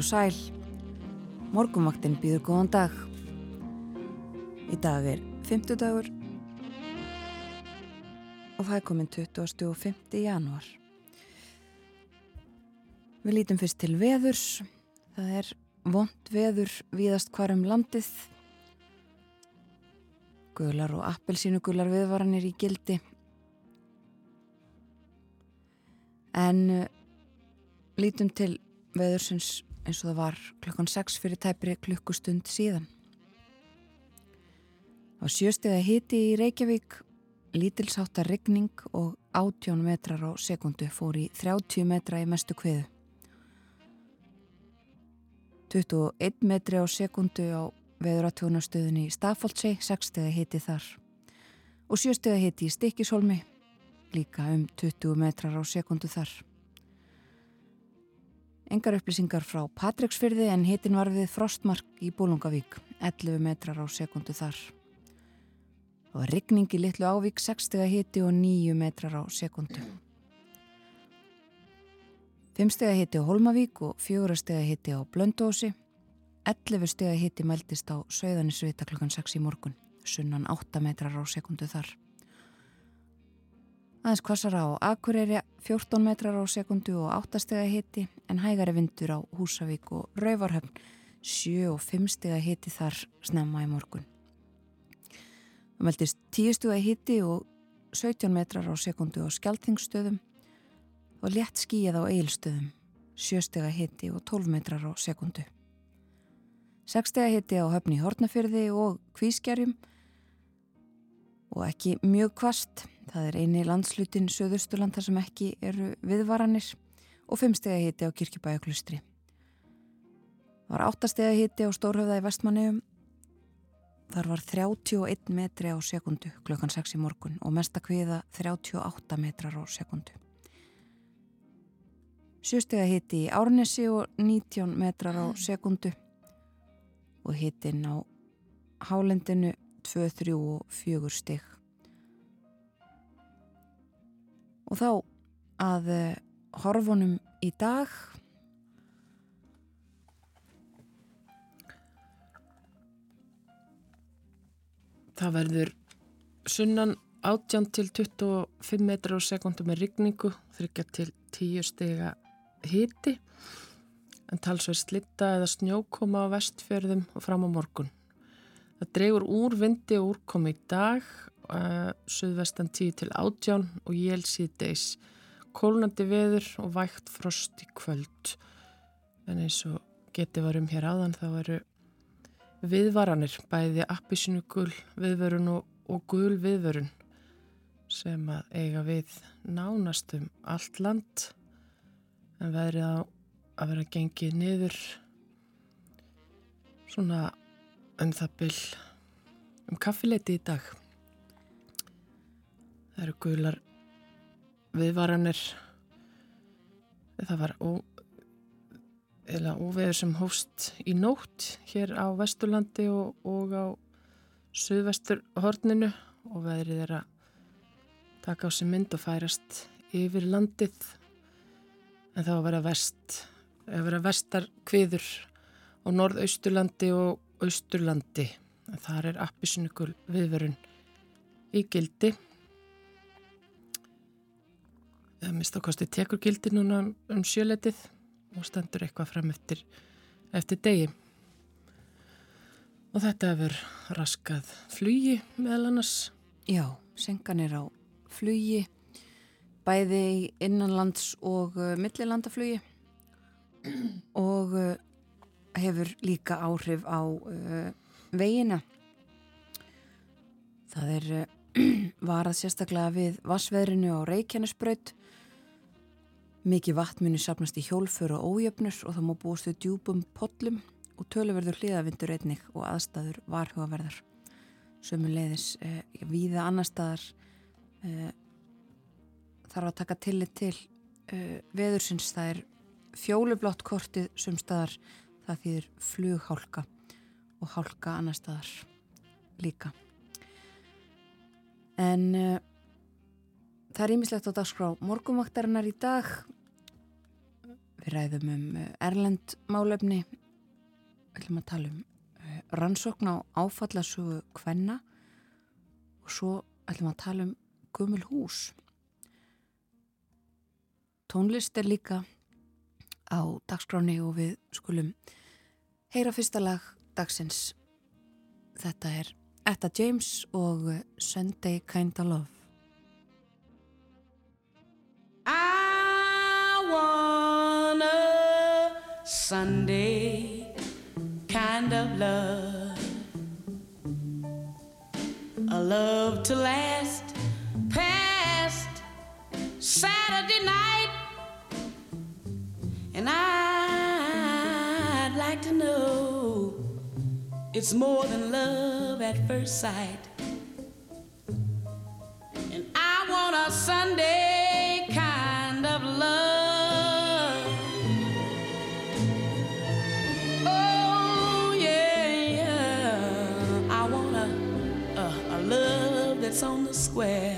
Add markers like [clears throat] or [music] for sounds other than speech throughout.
Og sæl, morgumvaktinn býður góðan dag. Í dag er 50 dagur og það er komin 20. og 5. janúar. Við lítum fyrst til veðurs. Það er vond veður víðast hvarum landið. Gular og appelsínugular viðvaranir í gildi. En uh, lítum til veðursins eins og það var klukkan 6 fyrir tæpri klukkustund síðan. Var sjöstega hiti í Reykjavík, lítilsáttar regning og 18 metrar á sekundu fór í 30 metra í mestu kviðu. 21 metri á sekundu á veðuratjónastöðunni í Stafóldsei, 6 stega hiti þar. Og 7 stega hiti í Stikishólmi, líka um 20 metrar á sekundu þar. Engar upplýsingar frá Patricksfyrði en hitin var við frostmark í Bólungavík, 11 metrar á sekundu þar. Og rigning í litlu ávík, 6 stega hiti og 9 metrar á sekundu. 5 stega hiti á Holmavík og 4 stega hiti á Blöndósi. 11 stega hiti mæltist á Söðanisvita klukkan 6 í morgun, sunnan 8 metrar á sekundu þar. Aðeins kvassara á Akureyri 14 metrar á sekundu og 8 stega hiti en hægari vindur á Húsavík og Rauvarhöfn 7 og 5 stega hiti þar snemma í morgun. Það meldist 10 stega hiti og 17 metrar á sekundu á Skeltingstöðum og létt skíjað á Eilstöðum 7 stega hiti og 12 metrar á sekundu. 6 stega hiti á höfni Hortnafyrði og Kvískerjum og ekki mjög kvast Það er eini landslutin Suðusturland þar sem ekki eru viðvaranir og fimm stegi hiti á kirkjubæjaklustri. Það var áttastegi hiti á Stórhöfða í Vestmanniðum. Þar var 31 metri á sekundu klukkan 6 í morgun og mesta kviða 38 metrar á sekundu. Sjöstega hiti í Árnesi og 19 metrar á sekundu og hitin á Hálendinu 2, 3 og 4 steg. Og þá að horfunum í dag Það verður sunnan 18 til 25 metrar á sekundu með rigningu, þryggja til 10 stega hiti en talsveið slitta eða snjókoma á vestfjörðum og fram á morgun. Það dregur úr vindi og úrkomi í dag uh, suðvestan 10 til 18 og jél síðdeis kólnandi veður og vægt frost í kvöld. En eins og geti varum hér áðan þá eru viðvaranir bæði appisnugul viðvörun og, og gul viðvörun sem að eiga við nánastum allt land. En verið á að vera gengið niður svona um það byll um kaffileiti í dag Það eru gular viðvaranir. Það var óveður sem hóst í nótt hér á Vesturlandi og, og á Suðvesturhorninu og veðrið er að taka á sig mynd og færast yfir landið en það var að vera vest, að vera vestar kviður á norðausturlandi og austurlandi. Það er appisnugul viðverun í gildi mistakosti tekur gildi núna um sjöletið og stendur eitthvað fram eftir, eftir degi. Og þetta hefur raskað flugi meðal annars. Já, senkan er á flugi, bæði innanlands og uh, millilandaflugi [clears throat] og uh, hefur líka áhrif á uh, veginna. Það er [clears throat] varað sérstaklega við vassveðrinu á Reykjanesbraut Mikið vatn muni sapnast í hjólfur og ójöfnur og það má búast við djúbum podlum og töluverður hliðavindur einnig og aðstæður varhugaverðar. Sömu leiðis eh, viða annar staðar eh, þarf að taka tillit til eh, veðursins. Það er fjólublátt kortið söm staðar það þýðir flughálka og hálka annar staðar líka. En eh, Það er ímislegt á dagskrá morgumvaktarinnar í dag. Við ræðum um eh, Erlend málefni, við ætlum að tala um eh, rannsókn á áfallasögu kvenna og svo ætlum að tala um gömul hús. Tónlist er líka á dagskráni og við skulum heyra fyrsta lag dagsins. Þetta er Etta James og Sunday Kinda Love. Sunday kind of love. A love to last past Saturday night. And I'd like to know it's more than love at first sight. And I want a Sunday square.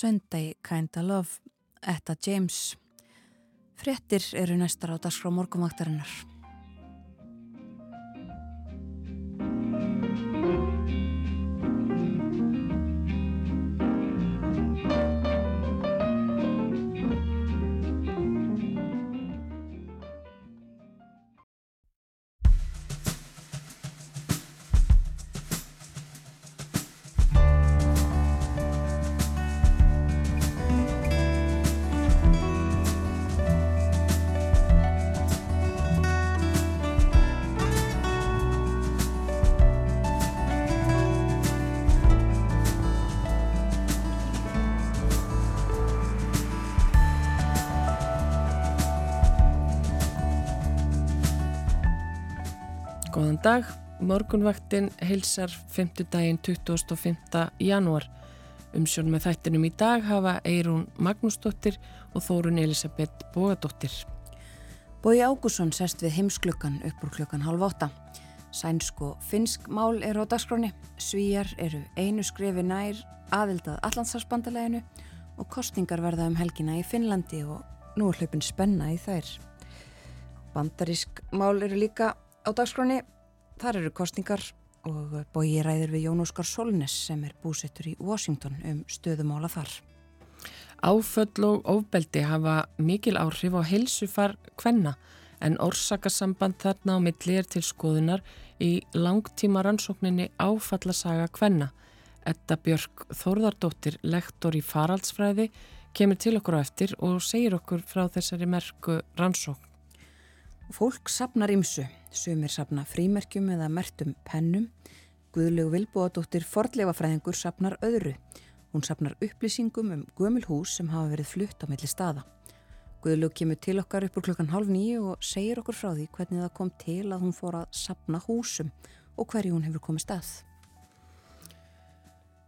Sunday Kinda Love, Etta James. Frettir eru næstar á dagskrá morgumvaktarinnar. Góðan dag, morgunvaktin heilsar 5. daginn 25. janúar. Umsjón með þættinum í dag hafa Eirún Magnúsdóttir og Þórun Elisabeth Bógadóttir. Bói Ágússon sest við heimsklukkan upp úr klukkan halv átta. Sænsk og finsk mál eru á dagskráni, svíjar eru einu skrefi nær aðildað Allandsafsbandaleginu og kostningar verða um helgina í Finnlandi og nú er hlaupin spenna í þær. Bandarísk mál eru líka á dagskroni. Þar eru kostningar og bói ræður við Jón Óskar Solnes sem er búsettur í Washington um stöðumála þar. Áföll og ofbeldi hafa mikil áhrif á helsufar kvenna en orsakasamband þarna á milli er til skoðunar í langtíma rannsókninni áfallasaga kvenna. Etta Björk Þórðardóttir, lektor í faraldsfræði, kemur til okkur á eftir og segir okkur frá þessari merku rannsókn. Fólk sapnar ymsu, sumir sapna frímerkjum eða mertum pennum. Guðlegu Vilbóadóttir Fordleifafræðingur sapnar öðru. Hún sapnar upplýsingum um gömul hús sem hafa verið flutt á milli staða. Guðlegu kemur til okkar upp úr klukkan halv nýju og segir okkur frá því hvernig það kom til að hún fór að sapna húsum og hverju hún hefur komið stað.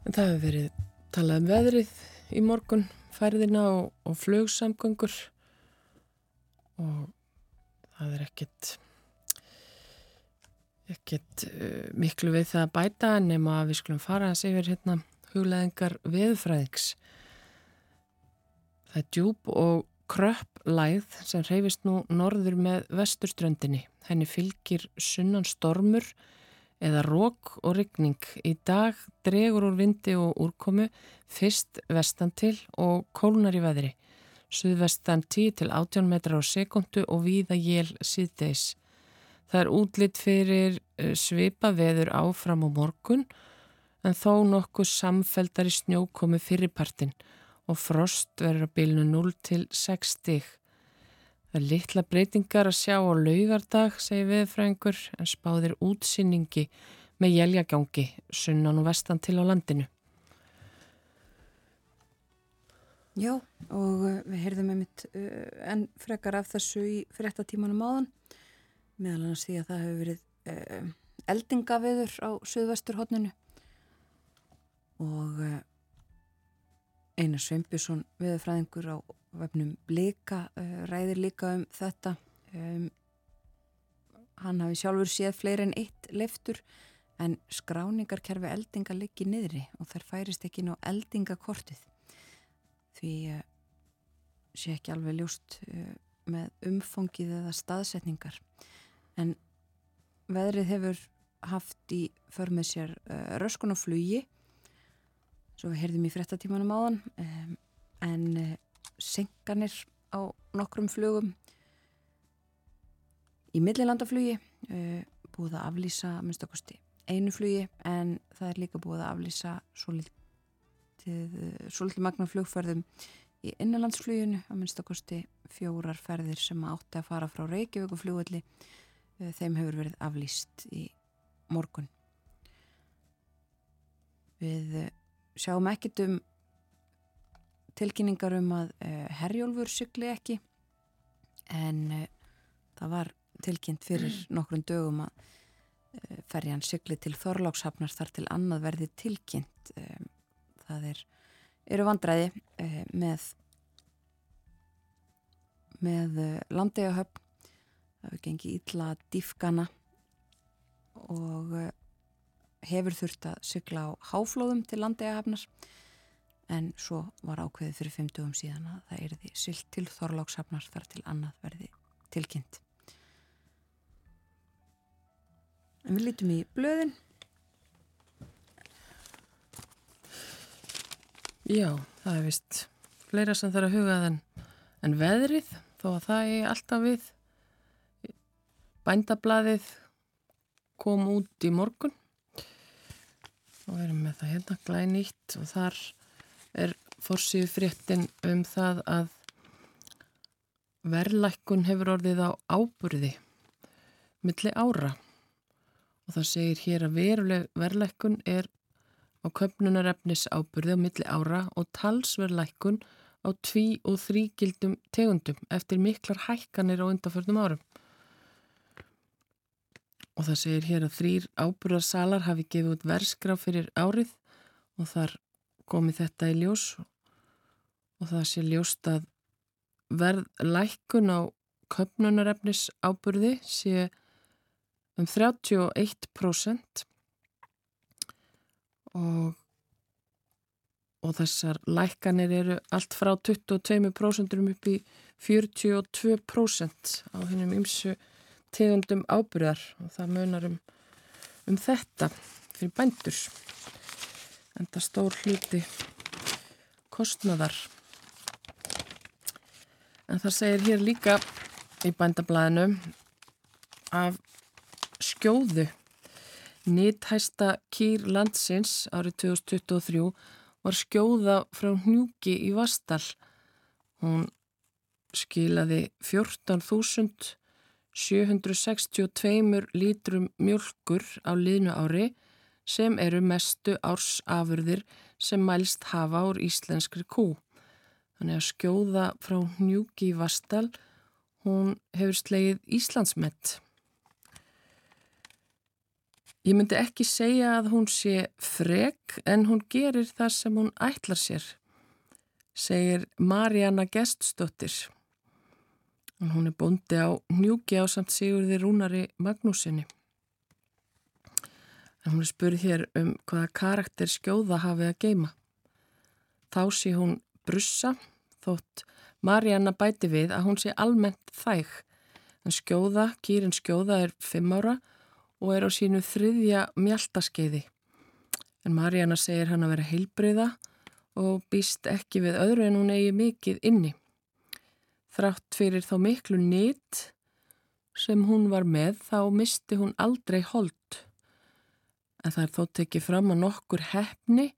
En það hefur verið talað um veðrið í morgun, færðina og, og flugsamgöngur og það er ekkert ekkert uh, miklu við það að bæta nema að við skulum fara að segja hérna hugleðingar veðfræðings það er djúb og kröpp læð sem reyfist nú norður með vesturströndinni. Henni fylgir sunnan stormur eða rók og ryggning í dag dregur úr vindi og úrkomu fyrst vestan til og kólnar í veðri suðvestan 10 til 18 metrar á sekundu og víða jél síðdeis. Það er útlitt fyrir eh, svipa veður áfram á morgun en þó nokkuð samfeldar í snjókomi fyrirpartin og frost verður að bylnu 0 til 6 stig. Það er litla breytingar að sjá á laugardag, segir viðfræðingur, en spáðir útsýningi með jæljagangi sunnan og vestan til á landinu. Já, og uh, við heyrðum einmitt uh, enn frekar af þessu í fréttatímanum áðan. Meðal annars því að það hefur verið uh, eldingaveður á söðvesturhóttninu og Einar Sveinbjörnsson viðfræðingur á vefnum Blika ræðir líka um þetta. Um, hann hafi sjálfur séð fleiri en eitt leftur en skráningarkerfi eldinga liggi niðri og þær færist ekki ná eldingakortið því uh, sé ekki alveg ljúst uh, með umfóngið eða staðsetningar. En veðrið hefur haft í för með sér uh, röskun og flugi svo heyrðum í frettatímanum áðan en senkanir á nokkrum flugum í millilandaflugi búið að aflýsa minnstakosti einu flugi en það er líka búið að aflýsa svo litið svolítið magna flugferðum í innanlandsfluginu að minnstakosti fjórar ferðir sem átti að fara frá Reykjavík og flugvelli eh, þeim hefur verið aflýst í morgun. Við eh, sjáum ekkit um tilkynningar um að eh, Herjólfur sykli ekki en það var tilkynnt fyrir [clears throat] nokkrum dögum að ferjan sykli til Þorlákshafnar þar til annað verði tilkynnt það er, eru vandræði eh, með með eh, landegahöfn það hefur gengið ítla dýfgana og eh, hefur þurft að sykla á háflóðum til landegahafnar en svo var ákveðið fyrir 50 um síðan að það er því sylt til Þorlákshafnar þar til annað verði tilkynnt. En við lítum í blöðin Já, það er vist fleira sem þarf að huga en, en veðrið þó að það er alltaf við. Bændablaðið kom út í morgun. Og við erum með það hérna glænýtt og þar er fórsíðu fréttin um það að verðlækkun hefur orðið á áburði milli ára. Og það segir hér að veruleg verðlækkun er á köpnunarefnis ábyrði á milli ára og talsverðlækkun á tví og þrígildum tegundum eftir miklar hækkanir á undanförnum árum. Og það segir hér að þrýr ábyrðarsalar hafi gefið út verskrá fyrir árið og þar komi þetta í ljós og það sé ljóst að verðlækkun á köpnunarefnis ábyrði sé um 31% og og þessar lækkanir eru allt frá 22% upp í 42% á hennum ymsu tegundum ábyrðar og það munar um, um þetta fyrir bændur. En það stór hluti kostnaðar. En það segir hér líka í bændablaðinu af skjóðu nýthæsta kýr landsins árið 2023 var skjóða frá hnjúki í Vastal hún skilaði 14.762 lítrum mjölkur á liðnu ári sem eru mestu ársafurðir sem mælst hafa úr íslenskri kú. Þannig að skjóða frá hnjúki í Vastal, hún hefur slegið Íslandsmett. Ég myndi ekki segja að hún sé frek en hún gerir það sem hún ætlar sér, segir Marjana Geststóttir. Hún er bóndi á hnjúki á samt Sigurði Rúnari Magnúsinni. En hún er spurð hér um hvaða karakter skjóða hafið að geima. Þá sé hún brussa þótt Marjana bæti við að hún sé almennt þæg. En skjóða, kýrin skjóða er fimm ára og er á sínu þriðja mjaltaskeiði. En Marjana segir hann að vera heilbreyða og býst ekki við öðru en hún eigi mikið inni. Þrátt fyrir þá miklu nýtt sem hún var með þá misti hún aldrei hold en það er þó tekið fram að nokkur hefni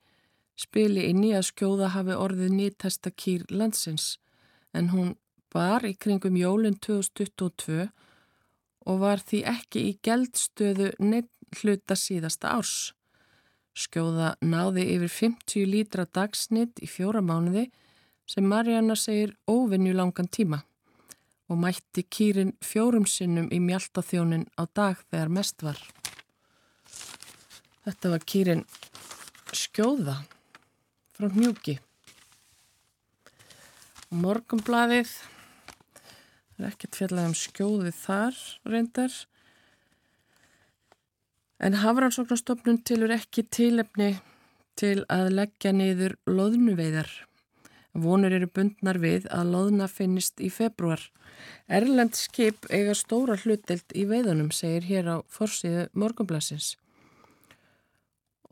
spili inn í að skjóða hafi orðið nýttesta kýr landsins en hún var í kringum jólinn 2022 og var því ekki í geldstöðu neitt hluta síðasta árs. Skjóða náði yfir 50 lítra dagsnitt í fjóra mánuði sem Marjana segir óvinju langan tíma og mætti kýrin fjórum sinnum í mjaltaþjónin á dag þegar mest var. Þetta var kýrin skjóða frá mjúki. Morgumbladið, það er ekkert fjallað um skjóði þar reyndar. En Hafrannsóknarstofnun tilur ekki tilefni til að leggja niður loðnuveiðar. Vonur eru bundnar við að loðna finnist í februar. Erlend skip eiga stóra hlutdelt í veiðunum, segir hér á forsiðu morgumblasins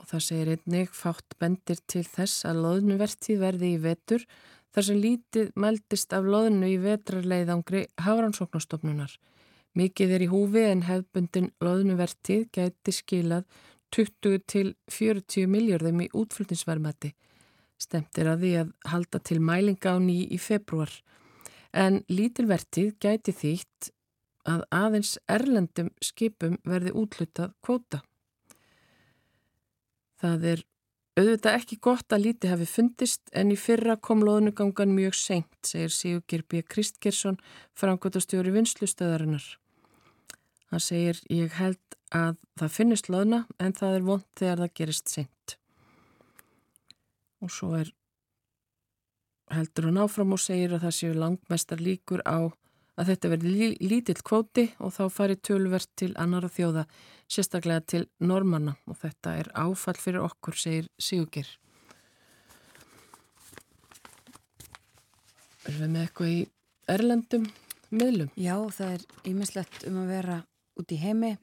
og það segir einnig fátt bendir til þess að loðnuvertíð verði í vetur þar sem lítið meldist af loðnu í vetrarleiðangri hafrannsóknastofnunar. Mikið er í húfi en hefbundin loðnuvertíð gæti skilað 20 til 40 miljardum í útflutnisverðmætti. Stemt er að því að halda til mælinga á ný í februar. En lítilvertíð gæti þýtt að aðeins erlendum skipum verði útlutað kvóta. Það er auðvitað ekki gott að líti hafi fundist en í fyrra kom loðnugangan mjög seint, segir Sigurgir B. Kristgersson, frangotastjóri vinslustöðarinnar. Hann segir, ég held að það finnist loðna en það er vond þegar það gerist seint. Og svo er heldur hann áfram og segir að það séu langmestar líkur á að þetta verði lítill kvóti og þá fari tölverð til annara þjóða, sérstaklega til normanna og þetta er áfall fyrir okkur, segir Sigurgir. Er við með eitthvað í erlendum miðlum? Já, það er ímislegt um að vera út í heimi.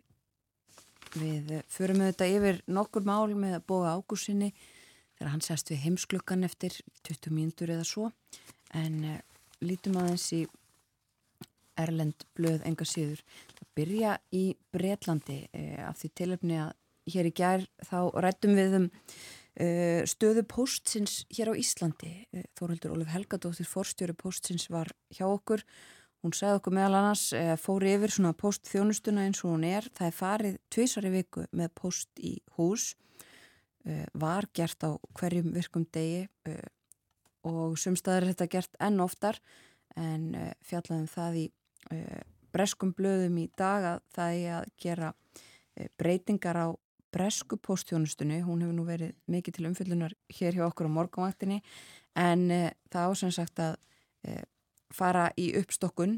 Við förum þetta yfir nokkur mál með að bóða ágúrsinni þegar hann sérst við heimsklukkan eftir 20 mínútur eða svo en uh, lítum aðeins í Erlend blöð enga síður. Það byrja í Breitlandi eh, af því tilöfni að hér í gær þá rættum við um eh, stöðu postsins hér á Íslandi. Eh, Þóruldur Ólf Helgadóttir forstjóri postsins var hjá okkur. Hún sagði okkur meðal annars eh, fóri yfir svona postþjónustuna eins og hún er. Það er farið tvísari viku með post í hús. Eh, var gert á hverjum virkum degi eh, og sumstaðar er þetta gert enn oftar en fjallaðum það í breskum blöðum í dag að það er að gera uh, breytingar á bresku postjónustunni, hún hefur nú verið mikið til umfyllunar hér hjá okkur á morgunvaktinni. En uh, það ásens sagt að fara í uppstokkun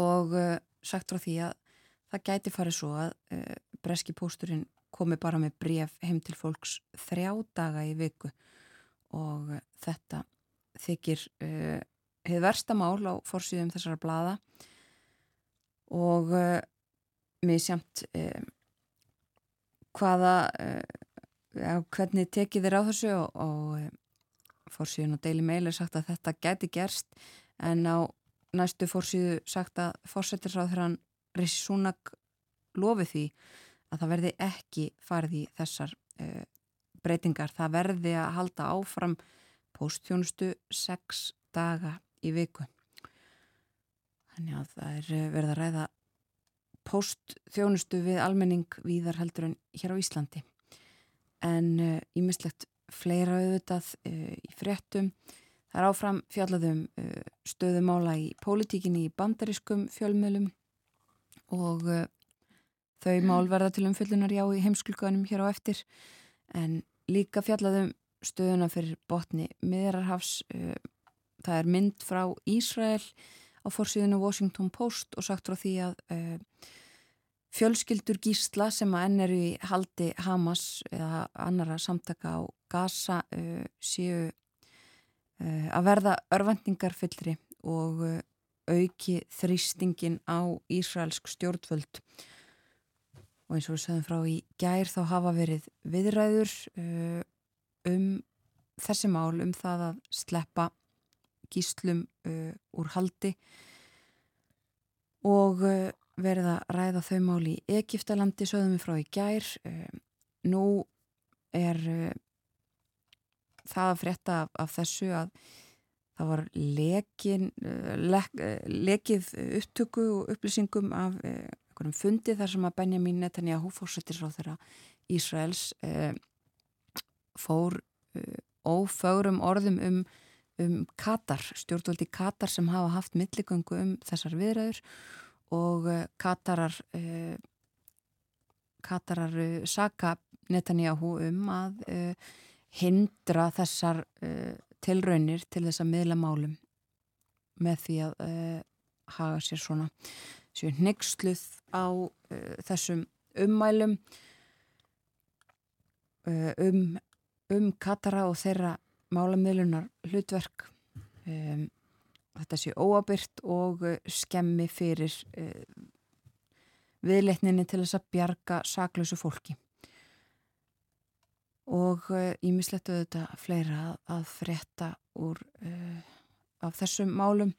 og sagt frá því að það gæti farið svo að breski pósturinn komi bara með bref heim til fólks þrjá daga í viku. Og þetta þykir uh, hefur versta mál á fórsýðum þessara blada og uh, mér sjamt uh, hvaða ja, hvernig tekið þér á þessu og, og fórsýðun og Daily Mail er sagt að þetta gæti gerst en á næstu fórsýðu sagt að fórsettirsráður Rissi Súnak lofi því að það verði ekki farið í þessar uh, breytingar. Það verði að halda áfram póstþjónustu sex daga í viku. Þannig að það er eh, verið að ræða póstþjónustu við almenning víðar heldur en hér á Íslandi. En ímislegt uh, fleira auðvitað uh, í fréttum. Það er áfram fjallaðum stöðumála í pólitíkinni í bandariskum fjölmjölum og Þau mál verða til umfyllunar já í heimskulganum hér á eftir en líka fjallaðum stöðuna fyrir botni miðrarhafs. Það er mynd frá Ísrael á fórsíðinu Washington Post og sagt frá því að uh, fjölskyldur gísla sem að enn eru í haldi Hamas eða annara samtaka á Gaza uh, séu uh, að verða örvendingar fyllri og auki þrýstingin á Ísraelsk stjórnvöld. Og eins og við sögum frá í gær þá hafa verið viðræður um þessi mál um það að sleppa gíslum uh, úr haldi og uh, verið að ræða þau mál í Egiptalandi sögum við frá í gær. Nú er það að frétta af, af þessu að það var lekin, lek, lekið upptöku og upplýsingum af einhverjum fundi þar sem að Benjamin Netanyahu fórsettir á þeirra Ísraels fór ófögrum orðum um, um Katar, stjórnvöldi Katar sem hafa haft milligöngu um þessar viðræður og eh, Katarar eh, Katarar eh, saka Netanyahu um að eh, hindra þessar tilraunir til þess að miðla málum með því að haga sér svona. Séu nexluð á þessum ummælum um, um Katara og þeirra málamiðlunar hlutverk um, þetta sé óabyrt og uh, skemmi fyrir viðleitninni til þess að bjarga saklausu fólki. Og ímislettu þetta fleira að, að frétta úr af þessum málum.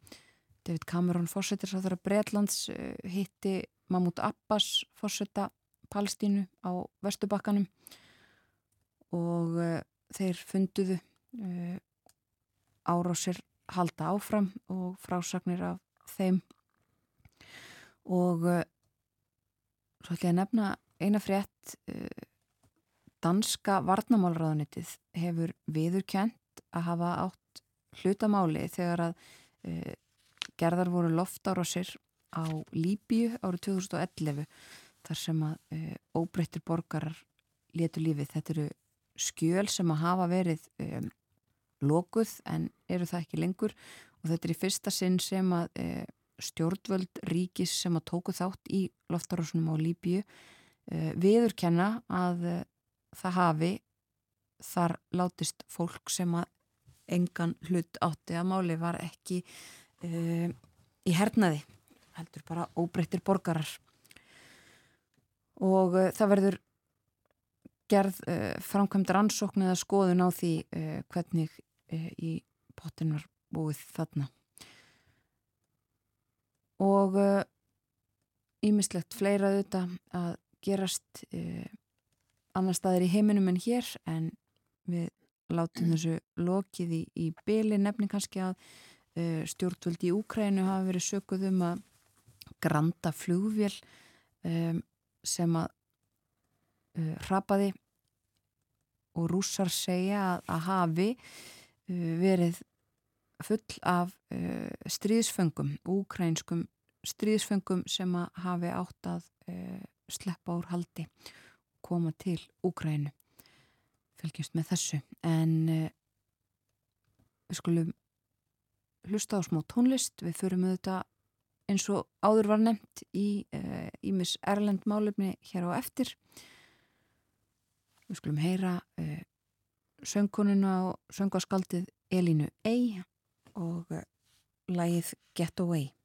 David Cameron fórsetir sá þeirra Breitlands hitti Mahmoud Abbas fórseta Palstínu á Vestubakkanum og uh, þeir funduðu uh, árásir halda áfram og frásagnir af þeim og uh, svo ætla ég að nefna eina frétt danska varnamálraðunitið hefur viðurkjent að hafa átt hlutamáli þegar að gerðar voru loftárásir á Líbíu árið 2011 þar sem að óbreyttir borgarar letu lífið. Þetta eru skjöl sem að hafa verið lokuð en eru það ekki lengur. Og þetta er í fyrsta sinn sem að e, stjórnvöld ríkis sem að tóku þátt í loftarásunum á Líbíu viðurkenna að það hafi þar látist fólk sem að engan hlut átti að máli var ekki uh, í hernaði heldur bara óbreyttir borgarar. Og uh, það verður gerð uh, framkvæmd rannsókn eða skoðun á því hvernig í pottin var búið þarna. Og ímislegt fleira auðvitað að gerast annar staðir í heiminum en hér en við látum þessu lokið í, í byli nefni kannski að Eh, stjórnvöldi í Úkrænu hafa verið sökuð um að granta flugvél um, sem að uh, hrapaði og rússar segja að, að hafi uh, verið full af uh, stríðsföngum, úkrænskum stríðsföngum sem að hafi átt að sleppa úr haldi koma til Úkrænu fylgjast með þessu. En við skulum hlusta á smó tónlist, við förum auðvitað eins og áður var nefnt í Ímis uh, Erlend málefni hér á eftir. Við skulum heyra söngkonuna og söngaskaldið Elinu Ey og eh, lægið Get Away.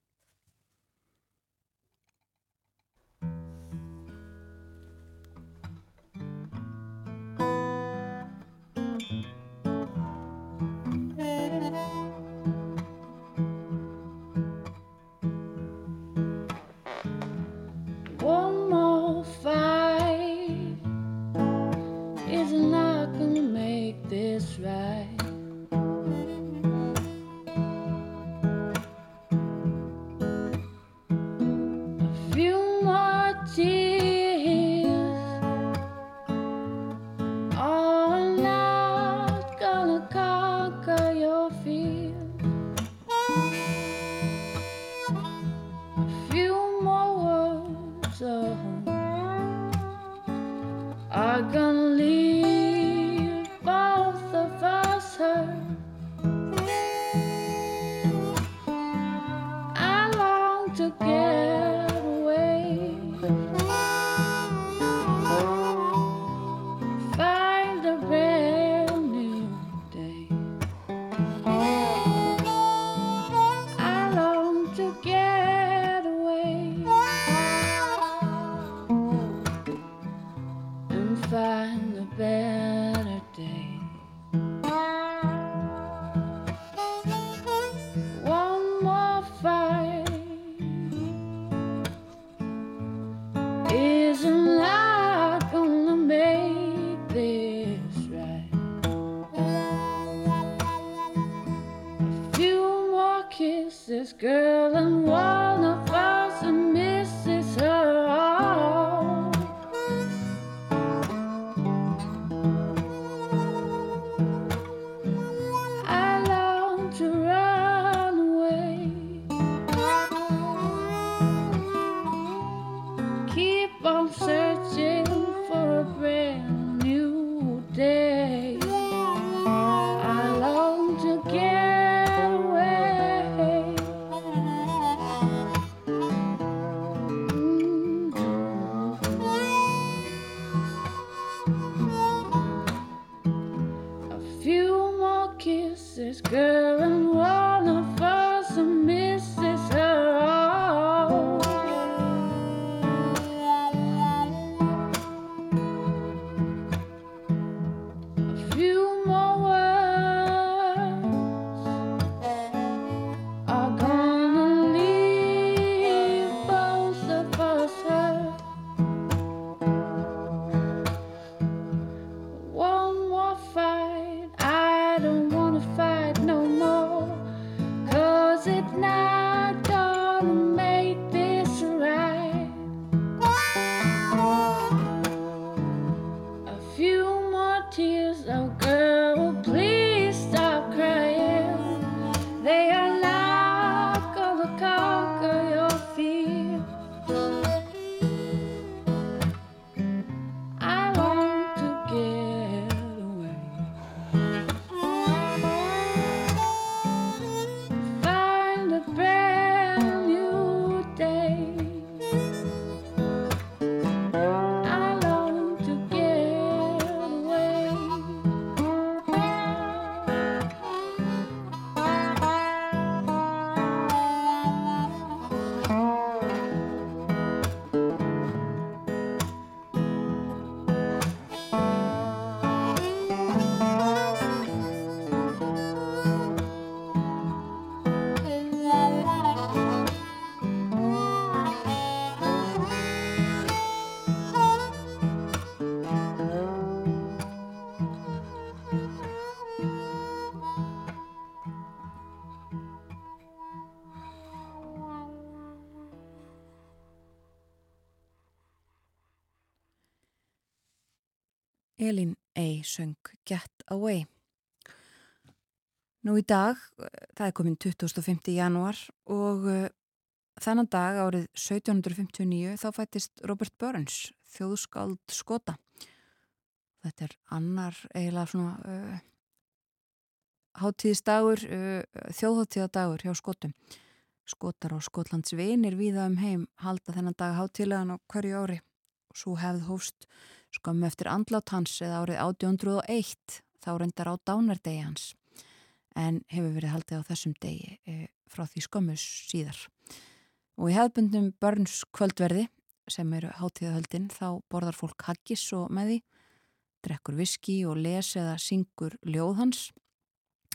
Elin A. söng Get Away. Nú í dag, eh, það er komin 2005. januar og eh, þannan dag árið 1759 þá fættist Robert Burns, þjóðskáld skota. Þetta er annar eiginlega svona uh, hátíðisdagur, uh, þjóðháttíðadagur hjá skotum. Skotar og skotlands vinir viða um heim halda þennan dag hátíðlegan á hverju ári og svo hefð hófst Skömmu eftir andlátt hans eða árið 1801 þá reyndar á dánardegi hans en hefur verið haldið á þessum degi e, frá því skömmu síðar. Og í hefðbundnum Börns kvöldverði sem eru hátíðahöldin þá borðar fólk haggis og meði, drekkur viski og les eða syngur ljóðhans.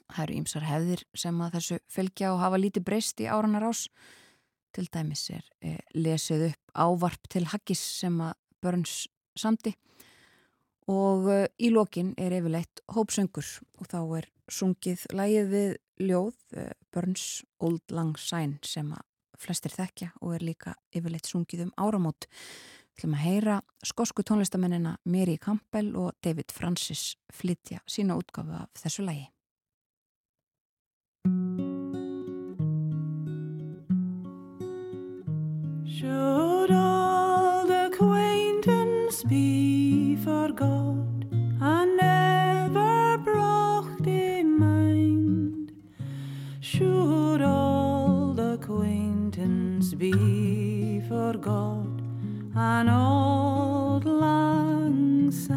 Það eru ýmsar hefðir sem að þessu fylgja og hafa líti breyst í áranar ás. Til dæmis er e, lesið upp ávarp til haggis sem að Börns samti og e, í lokin er yfirleitt hópsöngur og þá er sungið lægið við ljóð e, Burns Old Lang Syne sem að flestir þekkja og er líka yfirleitt sungið um áramót. Þú ætlum að heyra skosku tónlistamennina Miri Campbell og David Francis flytja sína útgafu af þessu lægi. Acquaintance be forgot and never brought in mind? Should all acquaintance be forgot and old lang syne?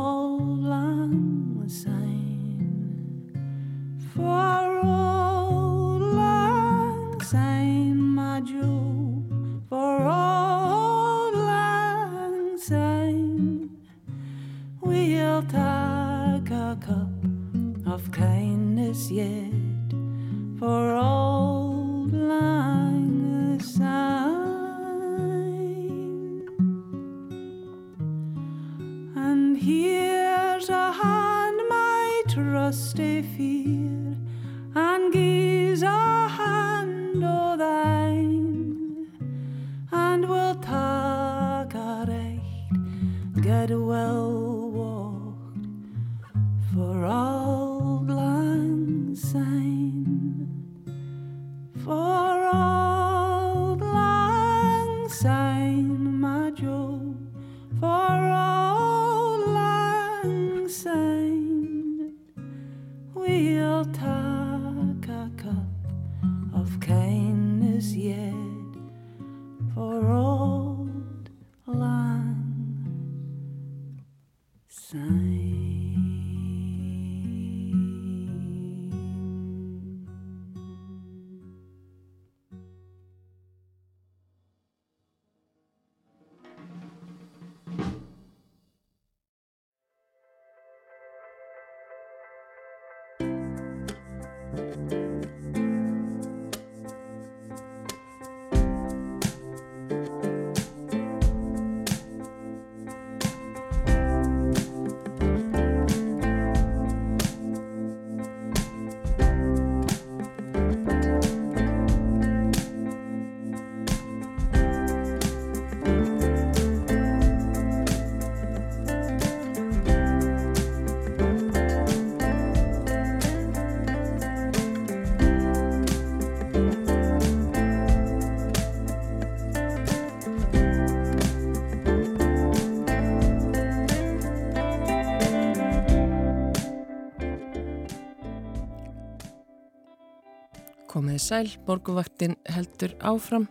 sæl, morguvaktin heldur áfram.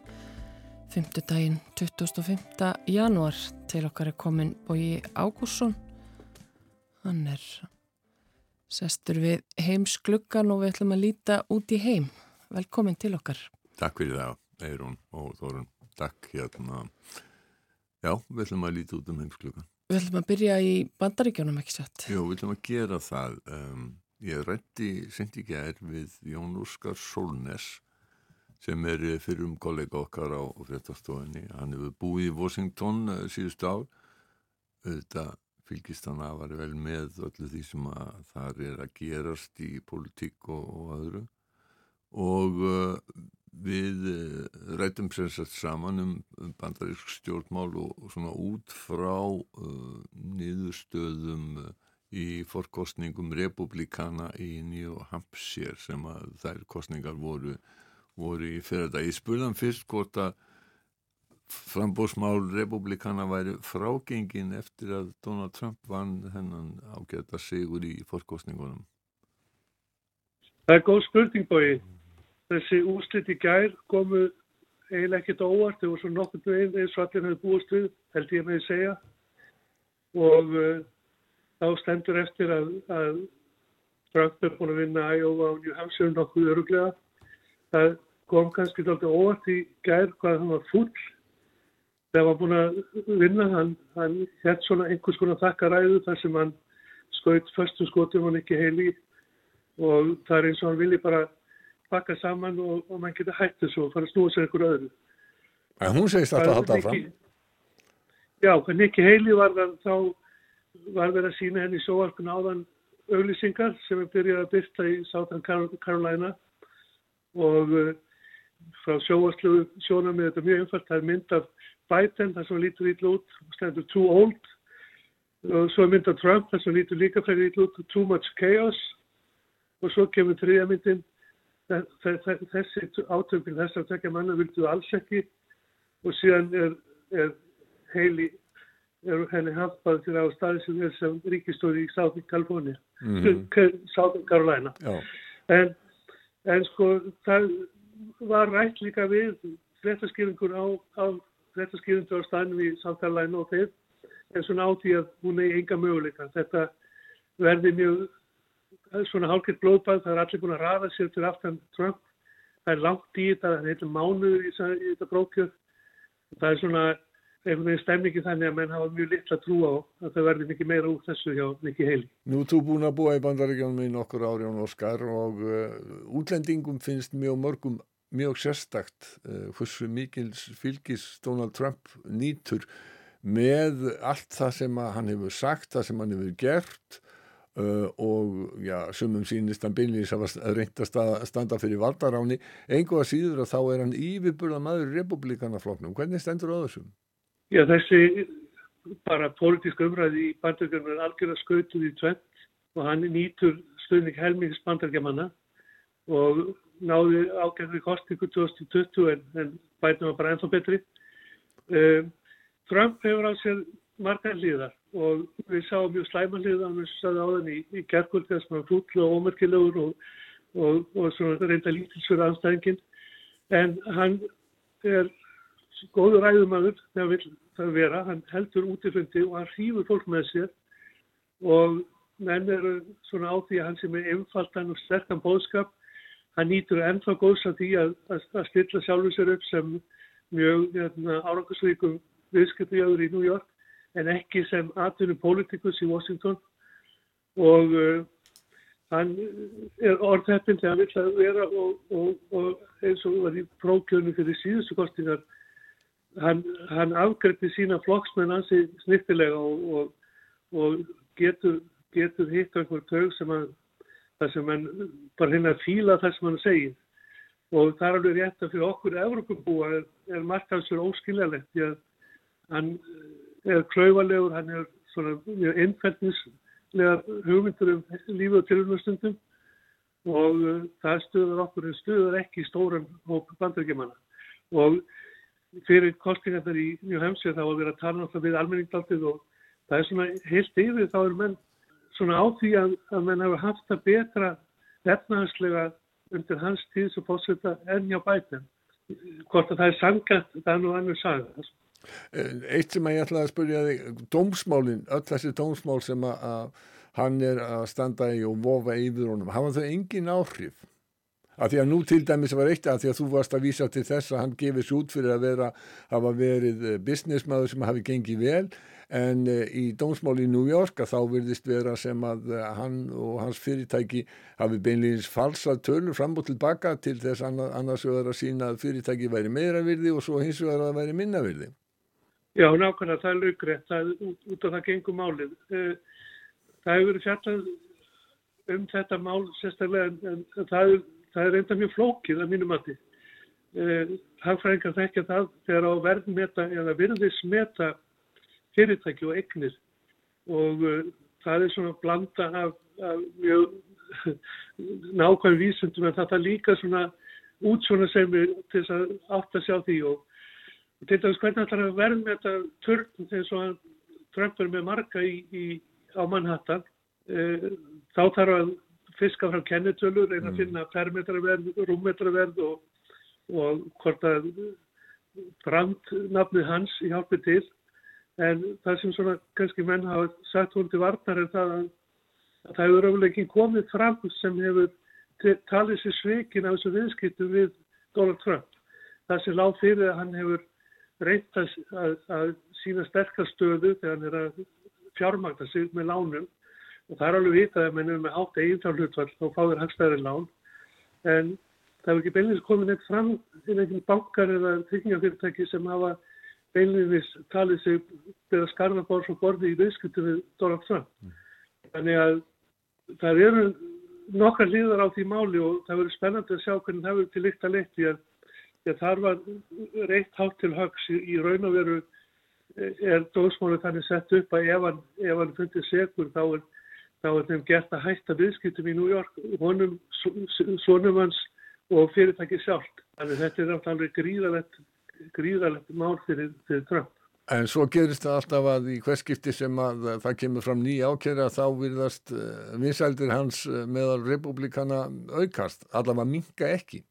Fymtudaginn 25. januar til okkar er komin Bói Ágúrsson. Hann er sestur við heimskluggan og við ætlum að líta út í heim. Velkomin til okkar. Takk fyrir það, Eirún og Þorun. Takk hérna. Já, við ætlum að líta út um heimskluggan. Við ætlum að byrja í bandaríkjónum ekki satt. Jú, við ætlum að gera það. Um, Ég rætti sendi gær við Jón Úrskar Solnes sem er fyrir um kollega okkar á fréttastofinni. Hann hefur búið í Washington eh, síðust ár. Þetta fylgist hann að var vel með öllu því sem að það er að gerast í politík og, og öðru. Og uh, við uh, rættum sérsagt saman um, um bandarísk stjórnmál og, og svona út frá uh, niðurstöðum í forkostningum republikana í New Hampshire sem að þær kostningar voru, voru í fyrir þetta. Ég spurðan fyrst hvort að frambóðsmál republikana væri frágengin eftir að Donald Trump vann hennan ágæta sigur í forkostningunum. Það er góð spurning bói. Þessi úslit í gær komu eiginlega ekkert óvart. Það voru svo nokkur eins og allir hefur búist við, held ég með að segja. Og uh, þá stendur eftir að, að Trump er búin að vinna Iowa og New Hampshire nokkuð öruglega. Það kom kannski alltaf óvart í gær hvað hann var full. Hann var búin að vinna, hann, hann hétt svona einhvers konar þakkaræðu þar sem hann skaut förstu skotum hann ekki heili og það er eins og hann vilji bara pakka saman og, og mann geta hægt þessu og fara að snúa sér einhver öðru. En hún segist alltaf að halda fram. Já, hvernig ekki heili var það þá var verið að sína henni í sjóarkun áðan auglýsingar sem er byrjað að byrta í Southern Carolina. Og uh, frá sjóarslu sjónum með þetta mjög umfært, það er mynd af Biden þar sem lítur ítlu út, stendur too old. Og svo er mynd af Trump þar sem lítur líka frekar ítlu út, too much chaos. Og svo kemur þriðja myndin. Þessi átökun þessar tekja manna vildu alls ekki. Og síðan er, er heili er henni hafðbað til að staði sem er sem ríkistóri í Southern California. Mm. Southern Carolina. En, en sko það var rætt líka við fréttaskýringur á, á fréttaskýringur á staðnum í South Carolina og þeir en svona átti að hún er enga möguleika. Þetta verði mjög svona hálkitt blóðbað það er allir búin að rafa sér til aftan Trump. Það er langt í þetta, það er heilir mánuður í, í þetta brókjöð það er svona einhvern veginn stemningi þannig að menn hafa mjög litla trú á að það verði mikið meira úr þessu hjá mikið heili. Nú þú búin að búa í bandaríkjónum í nokkur ári án Óskar og uh, útlendingum finnst mjög mörgum mjög sérstakt uh, hversu mikil fylgis Donald Trump nýtur með allt það sem hann hefur sagt, það sem hann hefur gert Uh, og já, sumum sínist hann beinleins að reynda að standa fyrir valdaráni, einhvað síður að þá er hann yfirburða maður republikanafloknum hvernig stendur á þessum? Já, þessi bara pólitísk umræði í bandargjörnum er algjörlega skautuð í tvent og hann nýtur stöðning helmings bandargjamanna og náði ágæðri kostingu 2020 en, en bætum var bara ennþá betri. Um, Trump hefur á sér margar hlýðar og við sáum mjög slæma hlýðar við sáðum á þenni í, í gerðkvöld þess að hann flútla og ómerkilegur og, og, og reynda lítilsfjörð anstæðingin en hann er góður ræðumadur þegar vil það vera, hann heldur útifundi og hann hýfur fólk með sér og menn eru svona á því að hann sem er einfaldan og sterkan bóðskap, hann nýtur ennþá góðs að því að, að, að stilla sjálfur sér upp sem mjög hérna, árangarsvíkum viðskiptjáður í New York en ekki sem atvinnum politikus í Washington. Og uh, hann er orðheppin þegar hann vil að vera og, og, og eins og var í prókjörnu fyrir síðustu kostingar hann, hann afgriði sína flokksmenn ansi snittilega og, og, og getur, getur hitt einhver tög sem hann, það sem hann bara hérna fíla það sem hann segir. Og það er alveg rétt að fyrir okkur Evropabúa er, er markaðsverð óskiljalegt því að hann er klöfalegur, hann er svona mjög innfældnislega hugmyndur um lífið og tilvunastundum og uh, það stuður okkur en stuður ekki stóran hóp bandargemanna og fyrir kostingarnar í New Hampshire þá að vera að tala náttúrulega við almenningdaldið og það er svona heilt yfir þá er menn svona á því að, að menn hafa haft að betra efnahanslega undir hans tíð sem fórseta enn hjá bætum. Hvort að það er sangant, það er nú annur saga. Eitt sem ég ætlaði að spyrja þig, dómsmálin, öll þessi dómsmál sem að hann er að standa í og vofa yfir honum, hafa þau engin áhrif? Af því að nú til dæmis var eitt að því að þú varst að vísa til þess að hann gefið sér út fyrir að vera, hafa verið eh, businessmaður sem hafi gengið vel en uh, í dómsmáli í New York að þá virðist vera sem að uh, hann og hans fyrirtæki hafi beinleginis falsað tölur fram og tilbaka til þess annars vegar að sína að fyrirtæki væri meira virði og svo hins vegar að væri minna virði. Já, nákvæmlega, það er laugrætt, það er út, út af það gengum málið. Það hefur verið fjallað um þetta mál sérstaklega en, en það er það er reynda mjög flókið að mínum mati. Eh, hagfræðingar þekkja það þegar á verðmeta eða virðismeta fyrirtæki og egnir og uh, það er svona blanda af, af mjög [laughs] nákvæm vísundum en er líka svona útsvona sem við til þess að átt að sjá því. Og, og til dæmis hvernig er að verðmeta törn þegar svo að Trump er með marga í, í, á Manhattan? Uh, þá þarf að fiska frá kennitölur, reyna að mm. finna permetraverð, rúmmetraverð og, og hvort að brandnafnið hans hjálpi til. En það sem svona kannski menn hafa sagt hún til varnar er það að, að það hefur öfulega ekki komið fram sem hefur talið sér sveikin af þessu viðskiptu við Donald Trump. Það sem lág fyrir að hann hefur reynt að, að, að sína sterkastöðu þegar hann er að fjármagna sig með lánum og það er alveg vitað að mennum með átt eiginþá hlutvall þá fáður hagstæðari lán en það hefur ekki beinleins komið neitt fram til einhvern bankar eða tryggingafyrirtæki sem hafa beinleins talið sig beða skarðabárs og borði í viðskiptu við Donald Trump. Mm. Þannig að það eru nokkar líðar á því máli og það verður spennandi að sjá hvernig það verður til líkt að leitt því að, því að þar var reitt hátt til högs í, í raun og veru er dósmálið þannig sett upp að ef hann, ef hann fundir segur þá er þá er þeim gert að hætta viðskiptum í New York, honum, sonum hans og fyrirtæki sjálft. Þannig þetta er alveg gríðalegt, gríðalegt mál fyrir, fyrir Trump. En svo gerist það alltaf að í hverskipti sem að það kemur fram nýja ákjæra þá virðast eh, vinsældir hans eh, meðal republikana aukast, allavega minka ekki.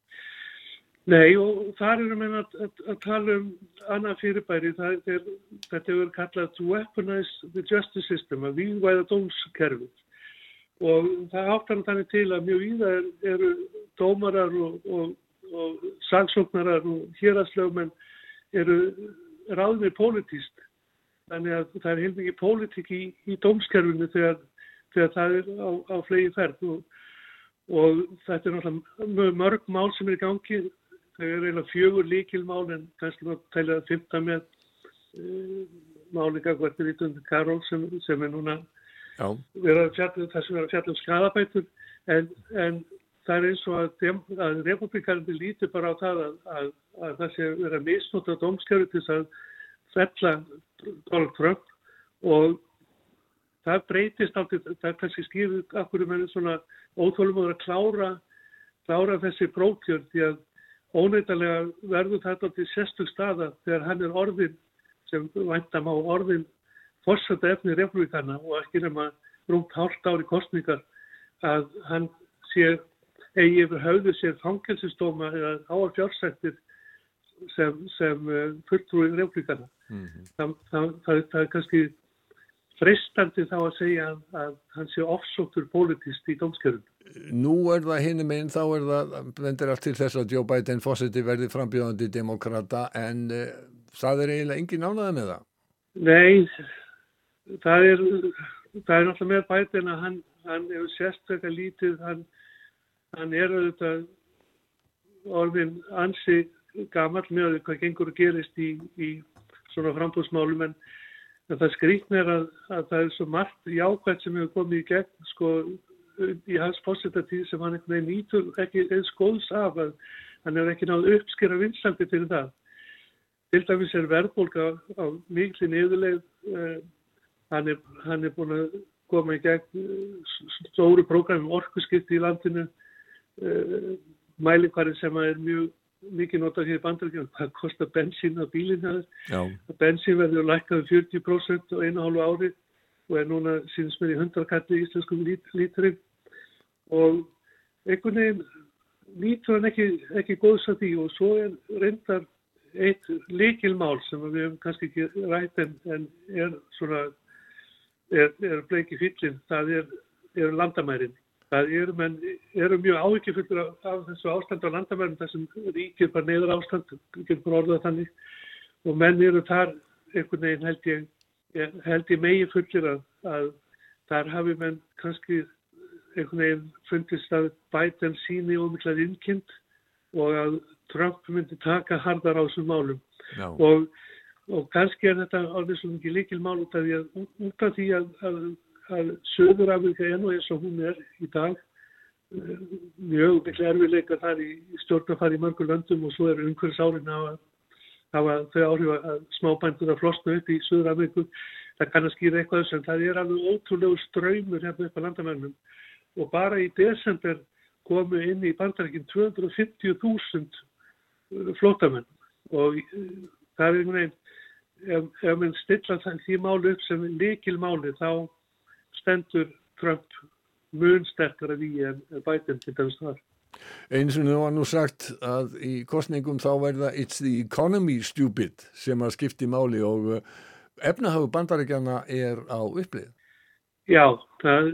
Nei og þar erum við að, að, að tala um annað fyrirbæri, er, þetta hefur kallað to weaponize the justice system, að vývæða dómskerfið og það áttan þannig til að mjög íða er, eru dómarar og, og, og sagsóknarar og héraslögumenn eru ráðnir pólitíst, þannig að það er heilmikið pólitík í, í dómskerfinu þegar, þegar það er á, á flegi ferð og, og þetta er náttúrulega mörg mál sem er í gangi. Þau eru eiginlega fjögur líkilmál en kannski maður tælja að fymta með uh, málinga hvernig Vítundur Karol sem, sem er núna vera fjall, það sem er að um skadabætur en, en það er eins og að, að republikandi líti bara á það að, að, að það sé vera misnótt á domskjöru til þess að fella Donald Trump og það breytist átti, það kannski skýrður akkur um henni svona óþólum að klára klára þessi brókjörn því að óneittalega verður þetta til sérstug staða þegar hann er orðin sem væntam á orðin fórsönda efni republikana og ekki nema rúmt hálft ári kostningar að hann sé eigi yfir höfðu sér fangelsistóma eða áar fjársættir sem, sem uh, fulltrúi republikana. Mm -hmm. það, það, það, það er kannski freistandi þá að segja að, að hann sé ofsóttur politist í dómskjörun. Nú er það hinnum einn, þá er það, vendir allt til þess að Joe Biden fósiti verði frambjóðandi demokrata en uh, það er eiginlega engin ánaði með það? Nei, það er, það er náttúrulega með að hann, hann hefur sérstaklega lítið, hann, hann er auðvitað orðin ansi gammal með hvað gengur að gerist í, í svona frambúðsmálum en En það skrýtnir að, að það er svo margt jákvæmt sem hefur komið í gegn sko í hans fósitatíð sem hann veginn nýtur ekki eins góðs af að hann er ekki náðu uppskera vinsaldi fyrir það. Til dæmis er verðbólka á miklu niðurleið, uh, hann, er, hann er búin að koma í gegn stóru prógramum orkusskipti í landinu, uh, mælikvarinn sem er mjög mikið notað hér í bandaríkjum hvað [laughs] kostar bensín á bílinn bensín verður lækkað 40% á einu hálfu ári og er núna síðan smir í 100 kalli í íslenskum lít, lítrin og einhvern veginn nýtur hann ekki, ekki góðs að því og svo er reyndar eitt likilmál sem við hefum kannski ekki rætt en, en er svona er, er bleiki fyllin, það er, er landamærin. Það eru, menn, eru mjög áhyggjufullur af, af þessu ástand á landamærin þessum ríkir bara neyður ástand, bara orðað þannig. Og menn eru þar einhvern veginn held ég, held ég megi fullir að, að þar hafi menn kannski einhvern veginn fundist að bæta en síni ómiklar innkind og að Trump myndi taka hardar á þessum málum. Og, og kannski er þetta alveg svo mikið líkil mál út af því að, af því að, að, að söður Afrika er nú eins og hún er í dag eh, mjög miklu erfiðleika þar í, stjórnafari í mörgur löndum og svo er umhverjus árin að hafa þau áhrif að smábændur að flosna upp í söður Afriku það kann að skýra eitthvað sem það er alveg ótrúlegu ströymur hérna upp á landamennum og bara í desember komu inn í bandarækinn 250.000 flótamenn og eh, það er einhvern veginn ef, ef mann stilla því málu upp sem likil máli þá stendur Trump mun sterkara við en bætinn til þess þar. Eins og nú var nú sagt að í kostningum þá verða it's the economy stupid sem að skipti máli og eh, efnahagu bandaríkjana er á upplið. Já, það,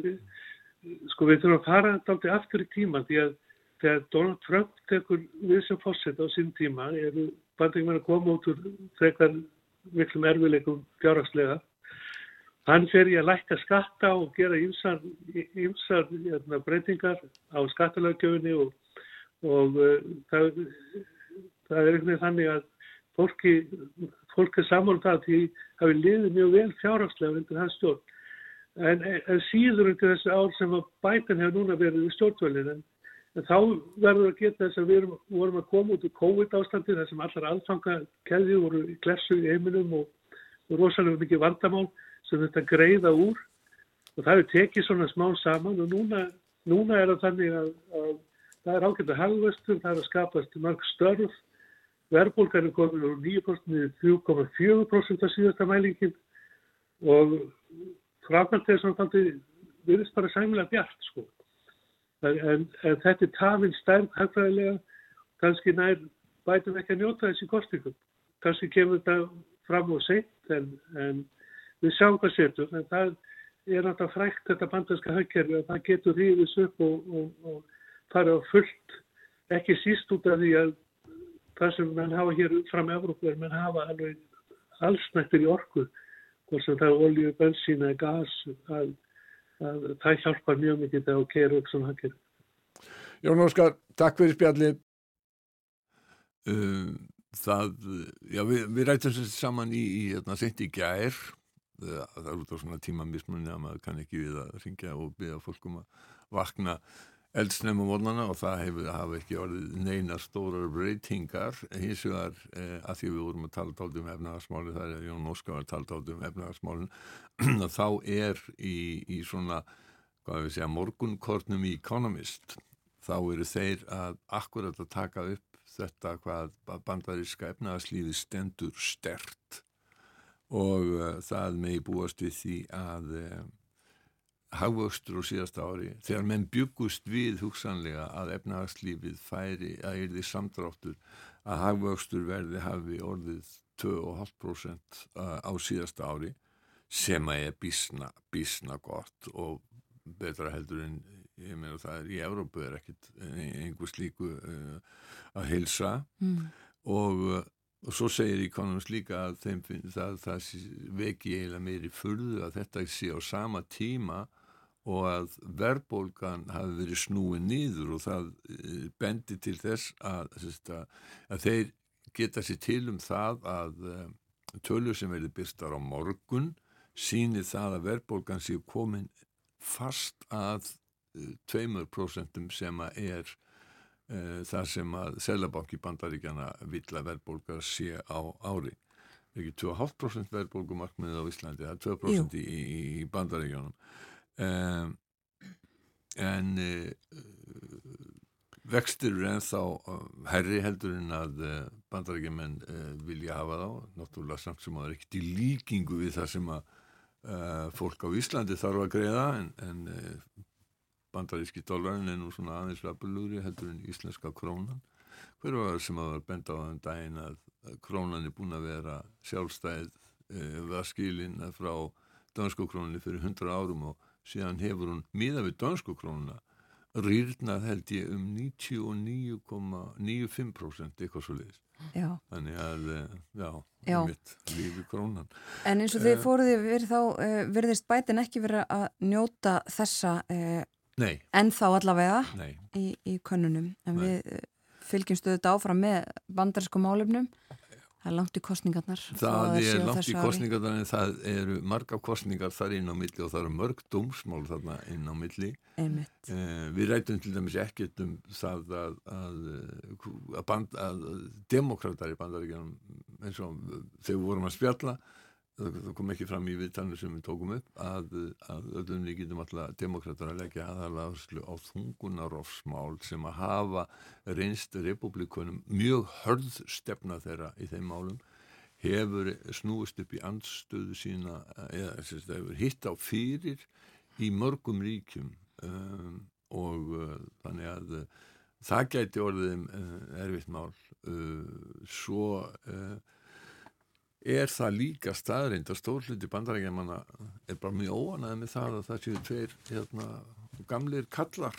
sko við þurfum að fara alltaf aftur í tíma því að þegar Donald Trump tekur við sem fórsett á sín tíma eru að koma út úr frekar miklum erfileikum fjárhagslega. Hann fer í að lækka skatta og gera ymsar, hérna, breytingar á skattalagjöfunni og, og uh, það, það er einhvern veginn þannig að fólki, fólk er saman um það því að við liðum mjög vel fjárhagslega undir hans stjórn. En, en síður undir þessu ár sem að bætan hefur núna verið í stjórnvölinn en En þá verður að geta þess að við vorum að koma út úr COVID ástandi þar sem allar aðfanga keðið voru í glersu í heiminum og, rosalega mikið vandamál sem þetta greiða úr. Og það er tekið svona smá saman og núna, núna er það þannig að, að það er að hafðvestur, það er að skapast mörg störf, verðbólgar er komin úr 9% til 3,4% af síðasta mælingin og framkvæmt er svona þannig að við erum bara sæmilega bjart sko en, en þetta er tafinn stærn hagfræðilega, kannski nær bætum ekki að njóta þessi kostingum kannski kemur þetta fram og seitt en, en við sjáum hvað setur. En það er náttúrulega frækt þetta bandarska högkerfi að það getur ríðis upp og, og, og fara á fullt. Ekki síst út af því að það sem mann hafa hér fram í Evrópu er mann hafa alveg allsnættir í orku hvort sem það er olju, bensín eða gas að að það hjálpar mjög mikið þegar þú keir upp svona hakir. Jón Óskar, takk fyrir spjallið. Um, það, já við, við rættum sér saman í, í hérna, sent í gær, það er út á svona tímamismunni að maður kann ekki við að ringja og byggja fólkum að vakna eldsnefn á vornana og það hefur hafa ekki orðið neina stórar breytingar. Hins vegar eh, að því við vorum að tala tálta um efnagarsmáli þar er Jón Óskar að tala tálta um efnagarsmálin [clears throat] þá er í, í svona hvað við segja morgunkornum í Economist þá eru þeir að akkurat að taka upp þetta hvað bandaríska efnagarslífi stendur stert og uh, það megi búast við því að uh, hagvöxtur á síðasta ári þegar menn byggust við hugsanlega að efnahagslífið færi að er því samdráttur að hagvöxtur verði hafi orðið 2,5% á síðasta ári sem að er bísna, bísna gott og betra heldur en ég meina það er í Európu er ekkit einhver slíku uh, að hilsa mm. og, og svo segir Economist líka að þeim finnst að það veki eiginlega meiri fyrðu að þetta sé á sama tíma og að verðbólgan hafi verið snúið nýður og það eh, bendi til þess að, að þeir geta sér til um það að eh, tölur sem verður byrstar á morgun sínir það að verðbólgan séu komin fast að 2% eh, sem að er uh, það sem að Selabanki bandaríkjana vill að verðbólgar sé á ári. Ekki 2,5% verðbólgumarkmiðið á Íslandi, það er 2% í, í, í bandaríkjanum um, en uh, vextir eru ennþá herri heldur en að uh, bandarækjumenn uh, vilja hafa þá. Náttúrulega samt sem að það er ekkert í líkingu við það sem að fólk á Íslandi þarf að greiða en, en bandaríski dólarin er nú svona aðeins rafbelúri heldur en íslenska krónan hver var það sem að var benda á þann daginn að krónan er búin að vera sjálfstæð uh, var skilin frá dönsku krónunni fyrir 100 árum og síðan hefur hún miða við dönsku krónuna rýrnað held ég um 99,95% eitthvað svo leiðis Já. þannig að, eh, já, Já. mitt lífi krónan En eins og Eh. þið fóruði verið þá, verðist bætin ekki verið að njóta þessa uh, nei, ennþá allavega nei, í, í könnunum. En Nei. við uh, fylgjumstu þetta áfram með bandarísku málefnum. Það er langt í kostningarnar. að það er langt í þessu ári. kostningar en það eru marga kostningar þar inn á milli og það eru mörg dómsmál þarna inn á milli Einmitt. Eh, við rætum til dæmis ekkert um það að, að, að, band, að demokrater í bandaríkjanum eins og þegar við vorum að spjalla það það kom ekki fram í viðtalinu sem við tókum upp að, að öllum líkitum alltaf demokrater að leggja aðalega á þungunarofsmál sem að hafa reynst republikunum mjög hörð stefna þeirra í þeim málum hefur snúist upp í andstöðu sína eða sagt, hefur hitt á fyrir í mörgum ríkjum um, og uh, þannig að uh, það gæti orðið uh, erfitt mál uh, svo uh, er það líka staðrind að stórluti bandarækjamanna er bara mjög óanæði með það að það séu tveir hérna, gamlir kallar?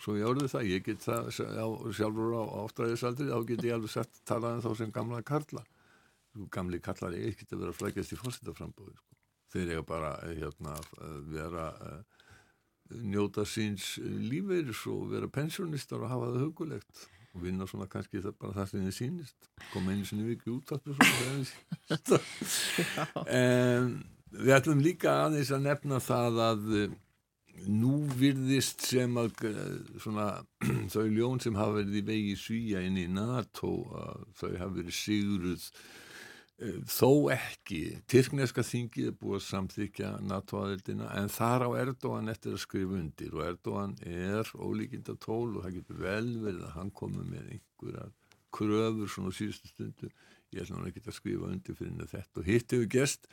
Svo ég orðið það, ég get það á, sjálfur á áttræðisaldri, þá get ég alveg sett talaðan þá sem gamla kalla gamli kallar er ekkert að vera flækjast í fórsetaframbóði sko. þeir eiga bara eh, hérna, vera uh, njóta síns lífeyris og vera pensjónistar og hafa það hugulegt og vinna svona kannski það bara það sem þið sýnist koma einu sinni vikið þegar þið sýnist. [laughs] En við ætlum líka aðeins að nefna það að eh, nú virðist sem að eh, svona [clears throat] þau ljón sem hafa verið í vegi svíja inn í NATO þau hafa verið sigruð eh, þó ekki. Tyrkneska þingið er búið að samþykja NATO-aðildina en þar á Erdogan eftir að skrifa undir. Og Erdogan er ólíkinda tól og það getur vel verið að hann komi með einhverjar kröfur svona síðustu stundu. Ég ætla hann ekki að skrifa undir fyrir þetta og hitt hefur gest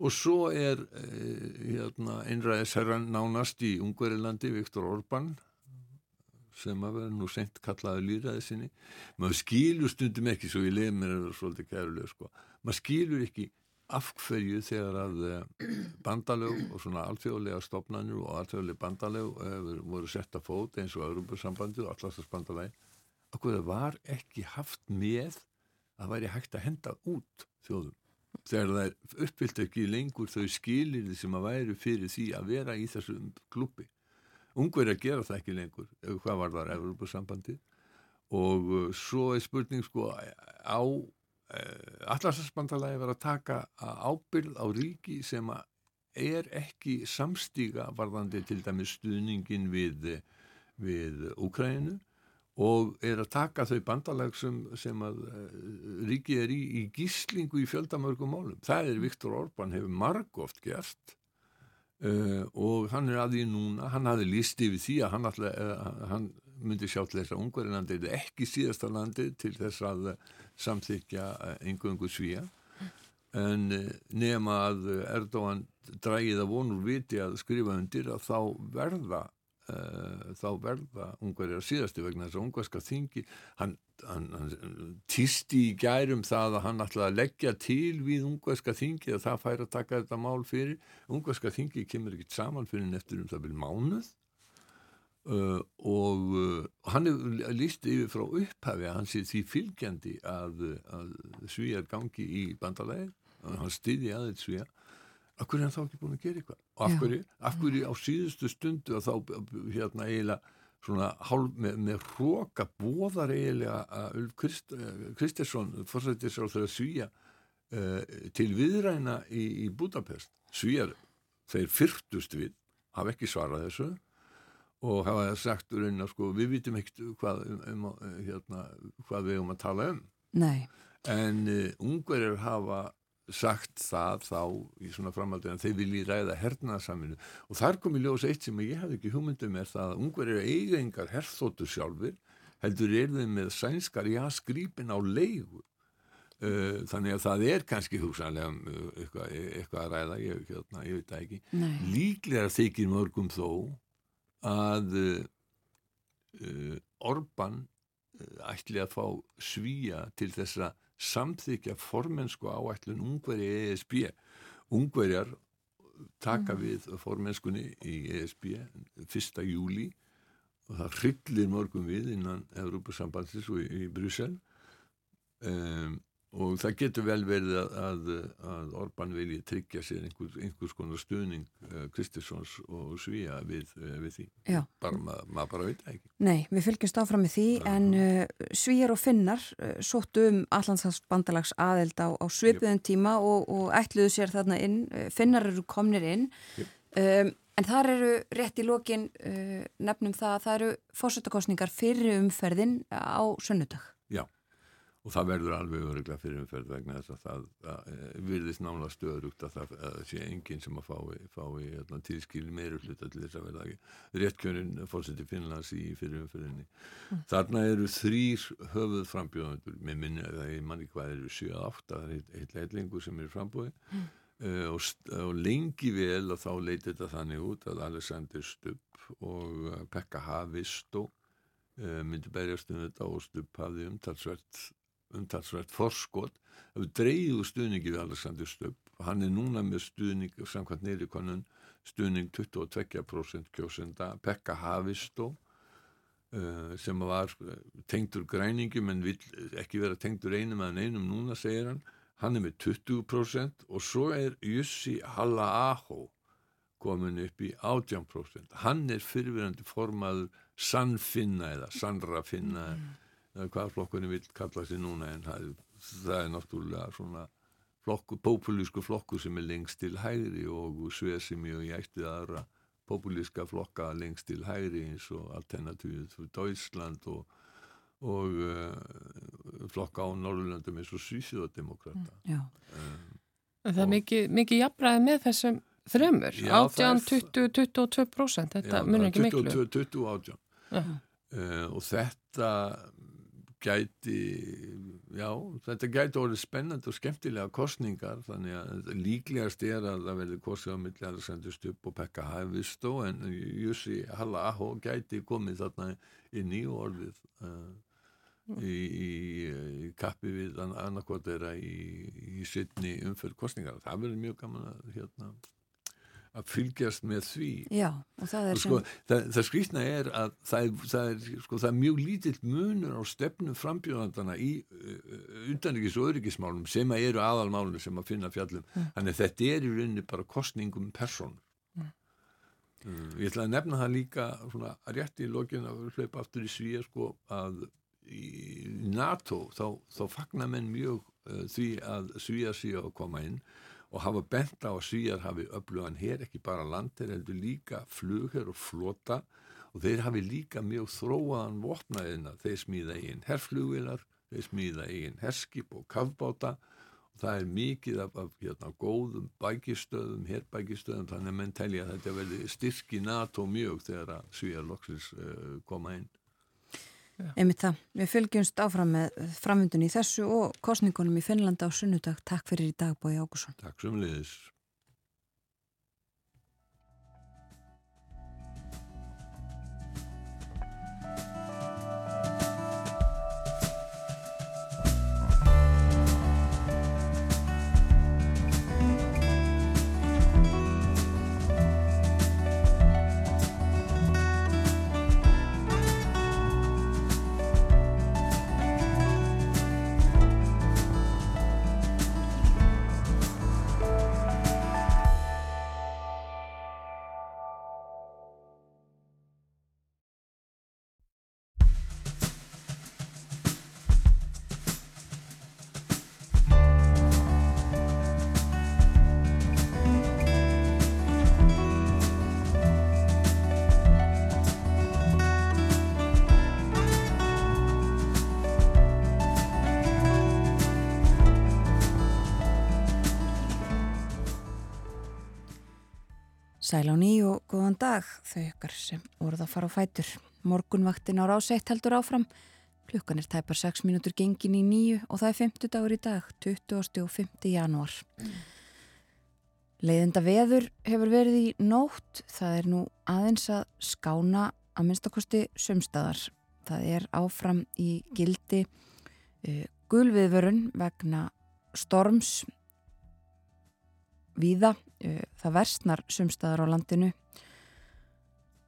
og svo er eh, hérna, einræðisherran nánast í Ungverilandi Viktor Orbán sem að vera nú sent kallaði lýraði sinni. Maður skilur stundum ekki svo ég leið mér er það svolítið kærulega sko. maður skilur ekki af hverju þegar að eh, bandalög og svona alþjóðlega stopnarnir og alþjóðlega bandalög eh, voru sett að fót eins og Európa-sambandið og allastarsbandalagi af hverju var ekki haft með að væri hægt að henda út þjóðum? Þegar það er uppfyllt ekki lengur þau skilir sem að væri fyrir því að vera í þessum klubbi Ungverið að gera það ekki lengur, hvað var það Evropasambandi og uh, svo er spurning sko á uh, allarsasbandalagi verið að taka ábyrð á ríki sem er ekki samstíga varðandi til dæmis stuðningin við, við Úkræninu og er að taka þau bandalag sem, sem að uh, ríki er í, í gíslingu í fjöldamörgum málum. Það er Viktor Orbán hefur margóft gert Uh, og hann er að því núna hann hafði líst yfir því að hann, alltaf, uh, hann myndi sjá til þess að Ungverðinlandi er ekki síðasta landi til þess að uh, samþykja einhverjum svíja en nema að Erdóan drægið að vonur viti að skrifa undir að þá verða þá verða Ungverðir að síðasti vegna þess að Ungverðska þingi hann, hann, hann týsti í gærum það að hann ætlaði að leggja til við Ungverðska þingi að það fær að taka þetta mál fyrir. Ungverðska þingi kemur ekkert saman fyrir eftir um það vil mánuð. Uh, og uh, hann er líst yfir frá upphafi að hann sé því fylgjandi að, að svíjar gangi í bandalæði hann styði aðeins svíja af hverju er hann þá ekki búin að gera eitthvað? Og af hverju, af hverju á síðustu stundu að þá hérna eiginlega svona hálf, með, með hróka bóðar eiginlega að Ulf Krist, Kristersson fórsættir sér á þeirra svíja uh, til viðræna í, í Budapest. Svíjar, þeir fyrtust við hafa ekki svarað þessu og hafa sagt raun að sko við vitum ekkert hvað, um, um, hérna, hvað við um að tala um. Nei. en uh, ungverjar hafa sagt það þá í svona framhaldið en þeir vilji ræða hernaðarsaminu og þar kom í ljós eitt sem ég hef ekki hugmyndum er það að ungver eru eigingar herþóttu sjálfur heldur er þeim með sænskar jaskrýpin á leigu. Uh, þannig að það er kannski hugsanlega uh, eitthvað, eitthvað að ræða ég, hérna, ég veit það ekki. Nei. líklega þykir mörgum þó að uh, Orban ætli að fá svíja til þess að samþykja formensku áætlun ungveri ESB. Ungverjar taka við formenskunni í ESB 1. júli og það hryllir morgun við innan Európa-sambandsins og í, í Brussel um, og það getur vel verið að, að, að Orban vilji tryggja sér einhvers, einhvers konar stuðning uh, Kristissons og Svíja við, uh, við því. Já. bara maður ma bara veit ekki. Nei, við fylgjumst áfram með því en uh, Svíjar og Finnar sóttu um Allandshalsbandalags aðeld á, á svipuðum tíma og, og ætluðu sér þarna inn, Finnar eru komnir inn. Jöp. um, en þar eru rétt í lokin uh, nefnum það að það eru fórsetakostningar fyrir umferðin á sunnudag. Já, og það verður alveg öruglega fyrir umferð vegna þess að það, það eh, virðist nála stöðrugt að það að sé enginn sem að fái, fái hérna, tilskil meiri hluta til þess að verða ekki réttkjörin fórseti Finnlands í fyrir umferðinni. Þarna eru þrýr höfuð frambjóðandur, með minni að það er manni hvað eru 7-8, það er heilt- heilt leitlingu sem er frambóði uh, og, og lengi vel og þá leiti þetta þannig út að Alexander Stubb og uh, Pekka Havistó uh, myndi berjast um þetta og Stubb hafði umtalsvert umtalsvert forskot við dreigðu stuðningi við Alexander Stubb. Hann er núna með stuðning samkvæmt neyri konun stuðning 22% kjósenda Pekka Havistó uh, sem var uh, tengdur græningum en vill ekki vera tengdur einum að einum núna segir hann. Hann er með 20% og svo er Jussi Halla-Aho komin upp í 18%. Hann er fyrirverandi formaður sannfinna eða sannrafinna eða hvað flokkunni vil kalla sig núna en það, það er náttúrulega svona flokku, populísku flokku sem er lengst til hægri og svesi mjög í ættið aðra populíska flokka lengst til hægri eins og Alternativið fyrir Deutschland og, og uh, flokka á Norrlöndum eins og Svíþjóðdemokrata. Já. En það er mikið, mikið jafnræði með þessum þremur, Já, það 18, er- 20, 22%, þetta munir ekki miklu. 22, 20 átján. Já. Uh, og þetta gæti, já, þetta gæti orðið spennandi og skemmtilega kostningar, þannig að líklegast er að það verði kostið á milli Alexander Stubb og Pekka Hæfistó, en Jussi Halla Aho gæti komið þarna inn í orðið uh, í, í, í kappi við annarkot þeirra í, í sittni umferð kostningar. Það verður mjög gaman að hérna að fylgjast með því. Já, og það er og sko, það, það skrýtna er að það er, það er, sko, það er mjög lítill munur á stefnum frambjóðandana í utanríkis og öryggismálum sem að eru aðalmálum sem að finna fjallum. Þannig að þetta er í rauninni bara kostningum person uh, ég ætla að nefna það líka svona rétt í lokin að hlaupa aftur í svíja sko að í NATO þá, þá fagnar menn mjög uh, því að svíja síða að koma inn og hafa bent á að svíjar hafi öflugan hér, ekki bara landir, heldur líka flugher og flota. Og þeir hafi líka mjög þróaðan vopnaðina, þeir smíða eigin herflugvilar, þeir smíða eigin herskip og kafbáta. Og það er mikið af, af hérna, góðum bækistöðum, herbækistöðum, þannig að menn telja að þetta verði styrki NATO mjög þegar að svíjar loksins uh, koma inn. Einmitt það. Við fylgjumst áfram með framvindun í þessu og kostningunum í Finnlanda á sunnudag. Takk fyrir í dag, Bói Ágússon. Takk sem liðis. Sæl á ný og góðan dag þau ykkar sem voruð að fara á fætur. Morgunvaktin á ráseitt heldur áfram. Klukkan er tæpar 6 mínútur gengin í nýju og það er 50 dagur í dag, 20. og 5. janúar. Leiðinda veður hefur verið í nótt, það er nú aðeins að skána að minnstakosti sömstaðar. Það er áfram í gildi uh, gulviðvörun vegna storms víða. Uh, það versnar sömstaðar á landinu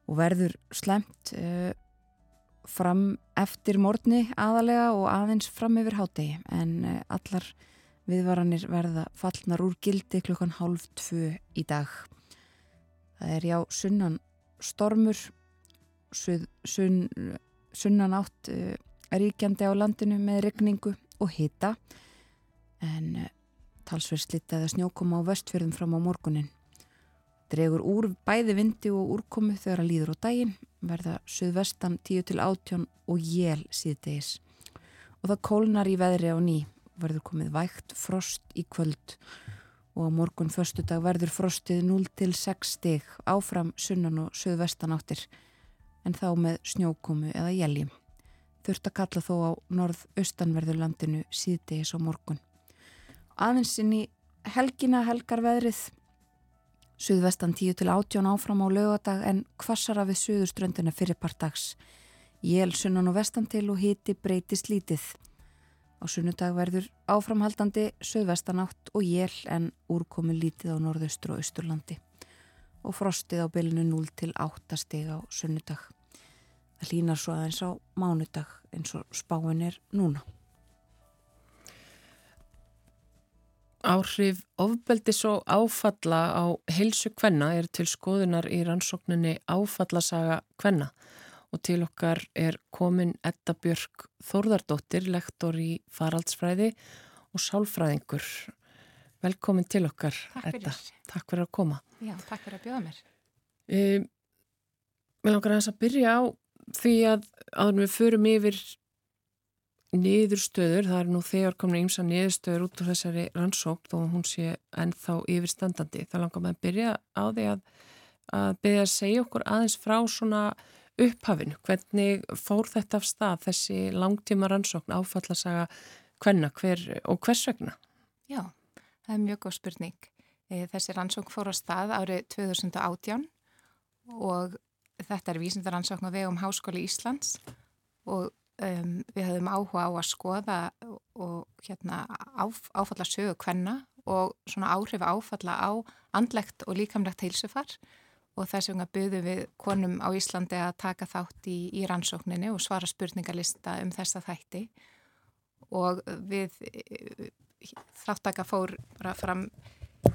og verður slemt uh, fram eftir morgni aðalega og aðeins fram yfir hátegi en uh, allar Viðvaranir verða fallnar úr gildi klukkan hálf tvö í dag. Það er já sunnan stormur, suð, sun, sunnan átt ríkjandi á landinu með regningu og hita en talsverð slitaði að snjókoma á vestfjörðum fram á morgunin. Dregur úr bæði vindi og úrkomu þegar að líður á daginn, verða suðvestan 10 til 18 og jél síðdegis. Og það kólnar í veðri á ný verður komið vægt frost í kvöld og á morgun förstu dag verður frostið 0 til 6 stig áfram sunnan og söðvestan áttir en þá með snjókomu eða jæljum. Þurft að kalla þó á norð-austanverðurlandinu síðdegis á morgun. Aðeins inn í helgina helgar veðrið Suðvestan 10 til 18 áfram á lögadag en kvassara við suðuströndina fyrirpartags. Jél sunnan og vestan til og hiti breytist lítið. Á sunnudag verður áframhaldandi söðvestanátt og jél en úrkomi lítið á norðaustur og austurlandi og frostið á bylunu 0 til 8 stig á sunnudag. Það línar svo aðeins á mánudag eins og spáin er núna. Áhrif ofbeldis og áfalla á heilsu kvenna er til skoðunar í rannsókninni áfallasaga kvenna og til okkar er komin Edda Björk Þórðardóttir, lektor í faraldsfræði og sálfræðingur. Velkomin til okkar, takk Edda. Takk fyrir að koma. Já, takk fyrir að bjóða mér. Um, Mér langar að byrja á því að áður við förum yfir niðurstöður, það er nú þegar komin ímsa niðurstöður út úr þessari rannsókt og hún sé ennþá yfirstandandi. Það langar maður að byrja á því að, að byrja að segja okkur aðeins frá svona upphafinu, hvernig fór þetta af stað þessi langtíma rannsókn áfallasaga hvenna hver, og hvers vegna? Já, það er mjög góð spurning. Eh, þessi rannsókn fór á stað árið 2018 og þetta er vísindaransókn á vegum Háskóli Íslands og um, við höfum áhuga á að skoða og hérna áf, áfalla sögu hvenna og svona áhrif áfalla á andlegt og líkamlegt heilsufar. Og þess vegna buðum við konum á Íslandi að taka þátt í, í rannsókninni og svara spurningalista um þessa þætti. Og við þáttaka fór bara fram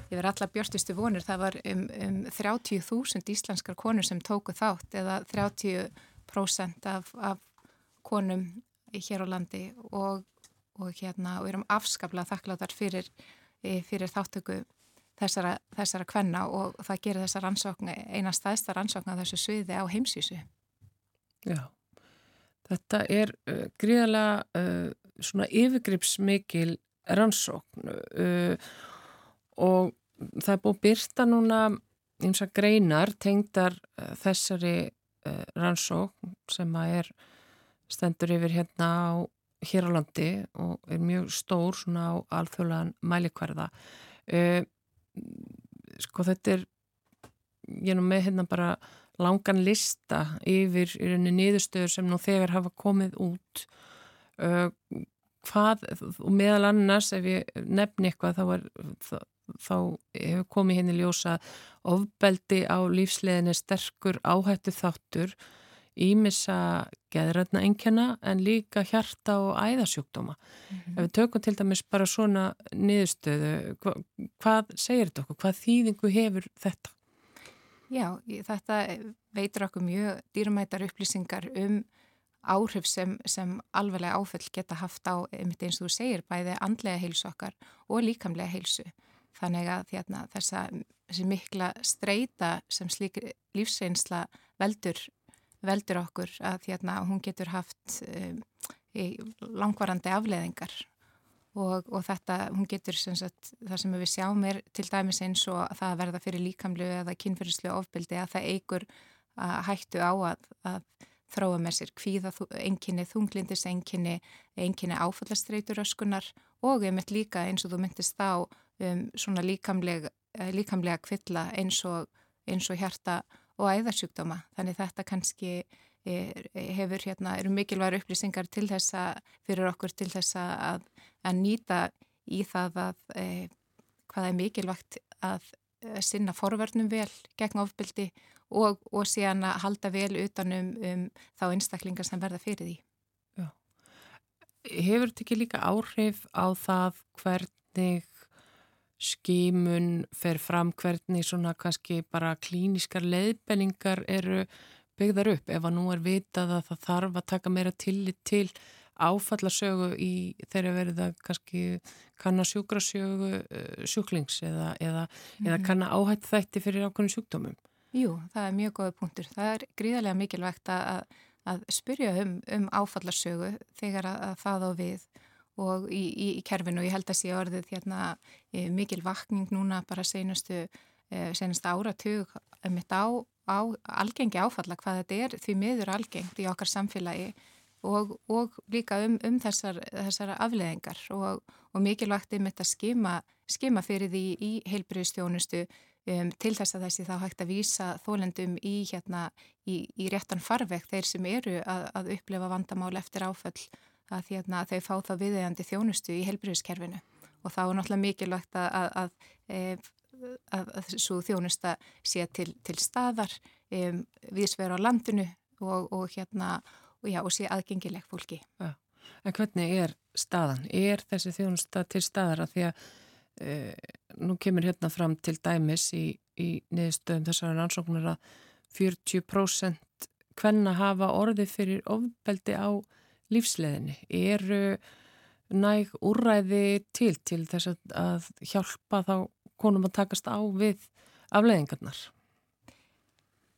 yfir alla björnustu vonur, það var um, um 30.000 íslenskar konur sem tóku þátt eða 30% af, af konum hér á landi og, og hérna og erum afskaplega þakkláttar fyrir, fyrir þáttöku þessara, þessara kvenna og það gerir þessa rannsókn eina staðsta rannsókn á þessu sviði á heimsísu. Já, þetta er uh, gríðarlega uh, svona yfirgripsmikil rannsókn uh, og það er búið byrta núna eins og greinar tengdar þessari rannsókn sem að er stendur yfir hérna á hér á landi og er mjög stór svona á alþjóðlegan mælikvarða. Uh, sko þetta er ég er nú með hérna bara langan lista yfir í rauninni niðurstöður sem nú þegar hafa komið út uh, hvað og meðal annars ef ég nefni eitthvað þá, er, þá, þá hefur komið henni ljósa ofbeldi á lífsleginni sterkur áhættu þáttur ímissa geðrætna engjana en líka hjarta og æðasjúkdóma. Mm -hmm. Ef við tökum til dæmis bara svona niðurstöðu, hva, hvað segir þetta okkur? Hvað þýðingu hefur þetta? Já, þetta veitur okkur mjög dýrmætar upplýsingar um áhrif sem, sem alveglega áfell geta haft á, eins og þú segir, bæði andlega heilsu okkar og líkamlega heilsu. Þannig að þérna, þessa, þessi mikla streyta sem slík lífsreynsla veldur veldur okkur að hérna, hún getur haft um, langvarandi afleðingar og, og þetta, hún getur sem sagt, það sem við sjáum er til dæmis eins og það að verða fyrir líkamlu eða kynferðislu ofbildi að það eigur að hættu á að, að þróa með sér kvíða enginni þunglindis, enginni, enginni áfallastreitur öskunar og mynd líka eins og þú myndist á um, svona líkamleg uh, líkamlega kvilla eins og, og hjarta og æðarsjúkdóma. Þannig þetta kannski er, hefur hérna, eru mikilvægur upplýsingar til þessa, fyrir okkur til þessa að, að nýta í það að e, hvað er mikilvægt að sinna forverðnum vel gegn ofbildi og, og síðan að halda vel utanum um þá einstaklingar sem verða fyrir því. Já. Hefur þetta ekki líka áhrif á það hvernig skimun fer fram hvernig svona kannski bara klíniskar leiðbenningar eru byggðar upp ef að nú er vitað að það þarf að taka meira tillit til áfallarsögu í þeirra verið að kannski kanna sjúkrasjögu uh, sjúklings eða, eða, mm -hmm. eða mhm. kanna áhætt þætti fyrir ákveðin sjúkdómum. Jú, það er mjög góða punktur. Það er gríðarlega mikilvægt að, að spyrja um, um áfallarsögu þegar að, að það á við og í, í, í kerfinu. Og ég held að sé orðið hérna, e, mikil vakning núna bara senastu, e, senastu áratug mitt á, á algengi áfalla hvað þetta er því miður algengt í okkar samfélagi og, og líka um, um þessar, þessar afleðingar og, og mikilvægt um þetta skima, skima fyrir því í heilbriðstjónustu um, til þess að þessi þá hægt að vísa þólendum í, hérna, í, réttan farveg þeir sem eru að, að upplefa vandamál eftir áföll að, hérna, að þau fá þá viðeigandi þjónustu í helbriðiskerfinu og þá er náttúrulega mikilvægt að, að, að e, svo þjónusta sé til, til staðar um, viðsveru á landinu og, og, hérna, og, já, og sé aðgengileg fólki. Ja. En hvernig er staðan? Er þessi þjónusta til staðar að því að e, nú kemur hérna fram til dæmis í, í niðurstöðum þessari rannsóknar að 40% hvenna hafa orði fyrir ofbeldi á lífsleðinni? Eru næg úræði til til þess að hjálpa þá konum að takast á við afleðingarnar?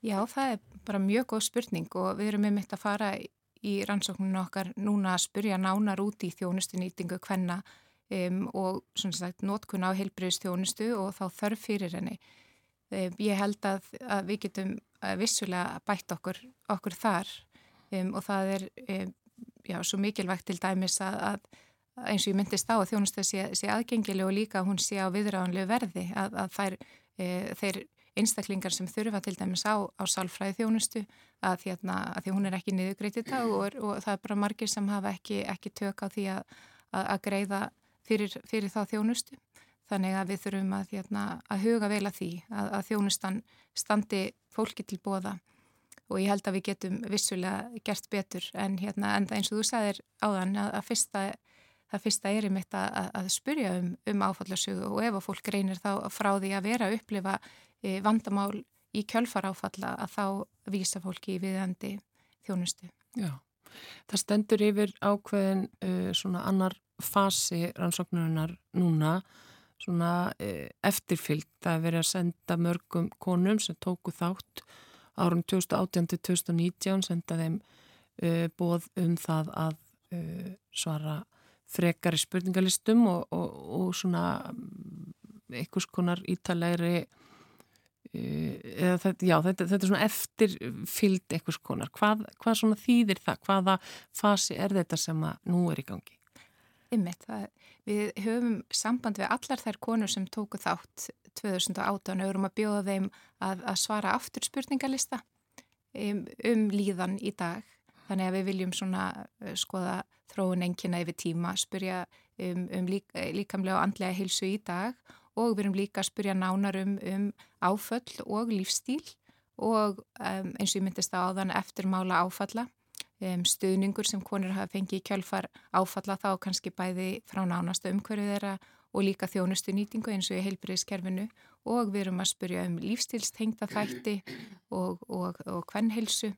Já, það er bara mjög góð spurning og við erum með mitt að fara í rannsókninu okkar núna að spurja nánar út í þjónustunýtingu hvenna um, og svona sagt nótkun á heilbriðstjónustu og þá þörf fyrir henni. Um, ég held að, að við getum vissulega bætt okkur, okkur þar um, og það er já, svo mikilvægt til dæmis að, að eins og ég myndist á að þjónustu sé, sé aðgengileg og líka hún sé á viðráðanlegu verði að, að þær, e, þeir einstaklingar sem þurfa til dæmis á, á sálfræði þjónustu að, hérna, að því hún er ekki niðugreitt í dag og, og það er bara margir sem hafa ekki, ekki tök á því að greiða fyrir, fyrir þá þjónustu. Þannig að við þurfum að, hérna, að huga vel að því að þjónustan standi fólki til bóða og ég held að við getum vissulega gert betur en, hérna, en eins og þú sagðir áðan að, að fyrsta, það fyrsta er þetta að, að spyrja um, um áfallarsögu og ef að fólk reynir þá frá því að vera að upplifa e, vandamál í kjölfar áfalla að þá vísa fólki í viðandi þjónustu. Já, það stendur yfir ákveðin uh, svona annar fasi rannsóknurinnar núna svona uh, eftirfyllt að vera að senda mörgum konum sem tóku þátt árun 2018-2019 senda þeim uh, bóð um það að uh, svara frekar í spurningalistum og, og, og svona um, einhvers konar ítalegri uh, þetta, já, þetta, þetta er svona eftirfyllt einhvers konar. Hvað, hvað svona þýðir það? Hvaða fasi er þetta sem að nú er í gangi? Ymmið, við höfum samband við allar þær konur sem tóku þátt 2018 og erum að bjóða þeim að, að svara aftur spurningalista um, um líðan í dag. Þannig að við viljum svona uh, skoða þróun engina yfir tíma, spurja um, um lík, líkamlega og andlega hilsu í dag og við erum líka að spurja nánar um, um áföll og lífstíl og um, eins og ég myndist að áðan eftirmála áfalla um, stuðningur sem konur hafa fengið í kjölfar áfalla þá kannski bæði frá nánasta umhverju þeirra og líka þjónustu nýtingu eins og í heilbriðskerfinu og við erum að spurja um lífstilstengta þætti og, og, og hvernheilsu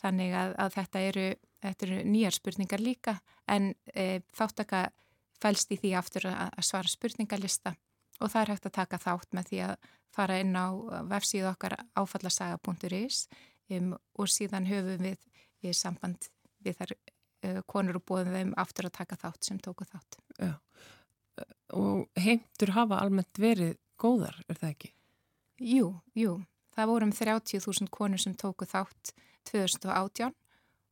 þannig að, að þetta, eru, þetta eru nýjar spurningar líka. En e, þáttaka fælst í því aftur að, að svara spurningalista. Og það er hægt að taka þátt með því að fara inn á vefsíðu okkar áfallasaga.is um, og síðan höfum við í samband við þær uh, konur og bóðum þeim aftur að taka þátt sem tóku þátt. Já. Og heimtur hafa almennt verið góðar, er það ekki? Jú, jú. Það vorum 30.000 konur sem tóku þátt 2018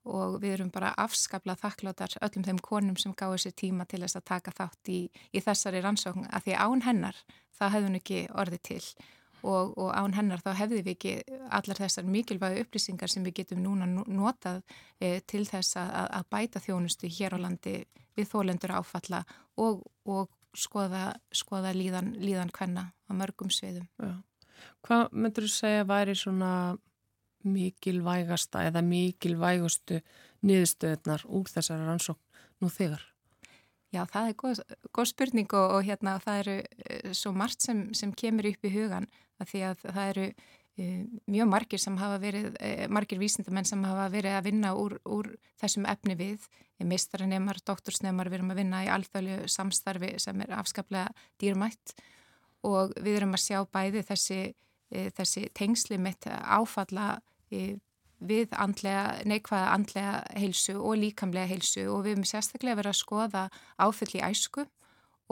og við erum bara afskapla þakkláttar öllum þeim konum sem gáði sér tíma til þess að taka þátt í, í þessari rannsókn að því án hennar það hefðun ekki orðið til og, og án hennar þá hefði við ekki allar þessar mikilvægu upplýsingar sem við getum núna notað e, til þess að, að bæta þjónustu hér á landi við þólendur áfalla og, og skoða, skoða líðan, líðan hvenna á mörgum sviðum. Já. Hvað myndur þú segja væri svona mikilvægasta eða mikilvægustu niðurstöðnar úr þessari rannsókn nú þegar? Já, það er góð, góð spurning og, og hérna það eru uh, svo margt sem, sem kemur upp í hugan að því að það eru uh, mjög margir sem hafa verið, uh, margir vísindamenn sem hafa verið að vinna úr, úr þessum efni við, mistaranemar, doktorsnemar, við erum að vinna í alþjóðlu samstarfi sem er afskaplega dýrmætt. Og við erum að sjá bæði þessi, þessi tengsli mitt áfalla við andlega, neikvæða andlega heilsu og líkamlega heilsu. Og við erum sérstaklega verið að skoða áfyll í æsku